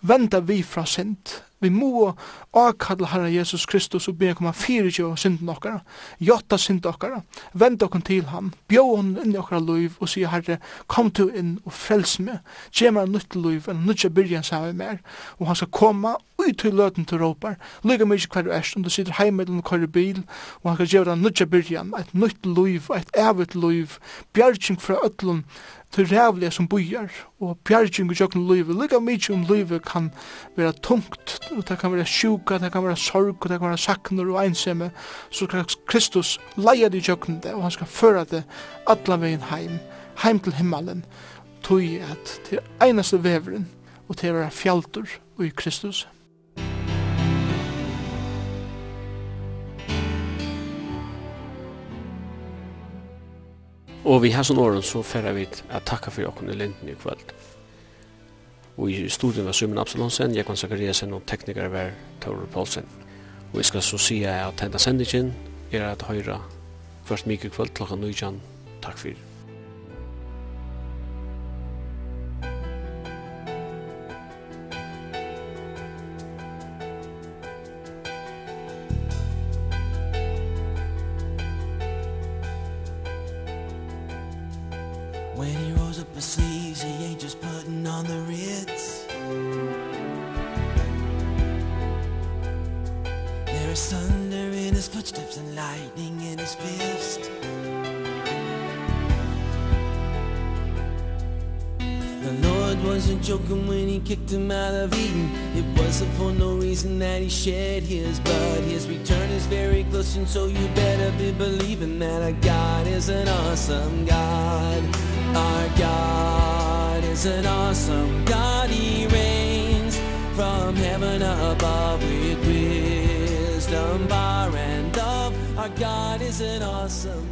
venda vi fra sint. Vi må akkalla Herre Jesus Kristus og be koma fyrir jo synden okkara, jotta synden okkara, venda okkon til ham, bjå hon inn i okkara liv og sier Herre, kom du inn og frels meg, gje meg nytt liv, en nytt byrjan sammen med mer, og han skal koma ut til løten til råpar, lyga mykje hver du erst, om du sitter heim eller hver bil, og han skal gjøre nytt byrjan, et nytt liv, et evet liv, bjergjeng fra ötlun, til rævlige som bojar, og bjergjeng og jøkken løyve, lykka mykje om løyve kan være tungt, og det kan være sjuka, det kan være sorg, og det kan være sakner og einsemme, så skal Kristus leia det i jøkken det, og han skal føra det alla vegin heim, heim til himmelen, tog at til einaste veveren, og til å være fjaltur og i Kristus. Og vi har sånn åren så færre vi at takka for jokken i linden i kvöld. Og i studien var Simon Absalonsen, Jekon Zakariasen og tekniker var Tauro Paulsen. Og vi skal så si at henda sendingen er at høyra først mykje kveld klokka 9. Takk fyrir. God is an awesome.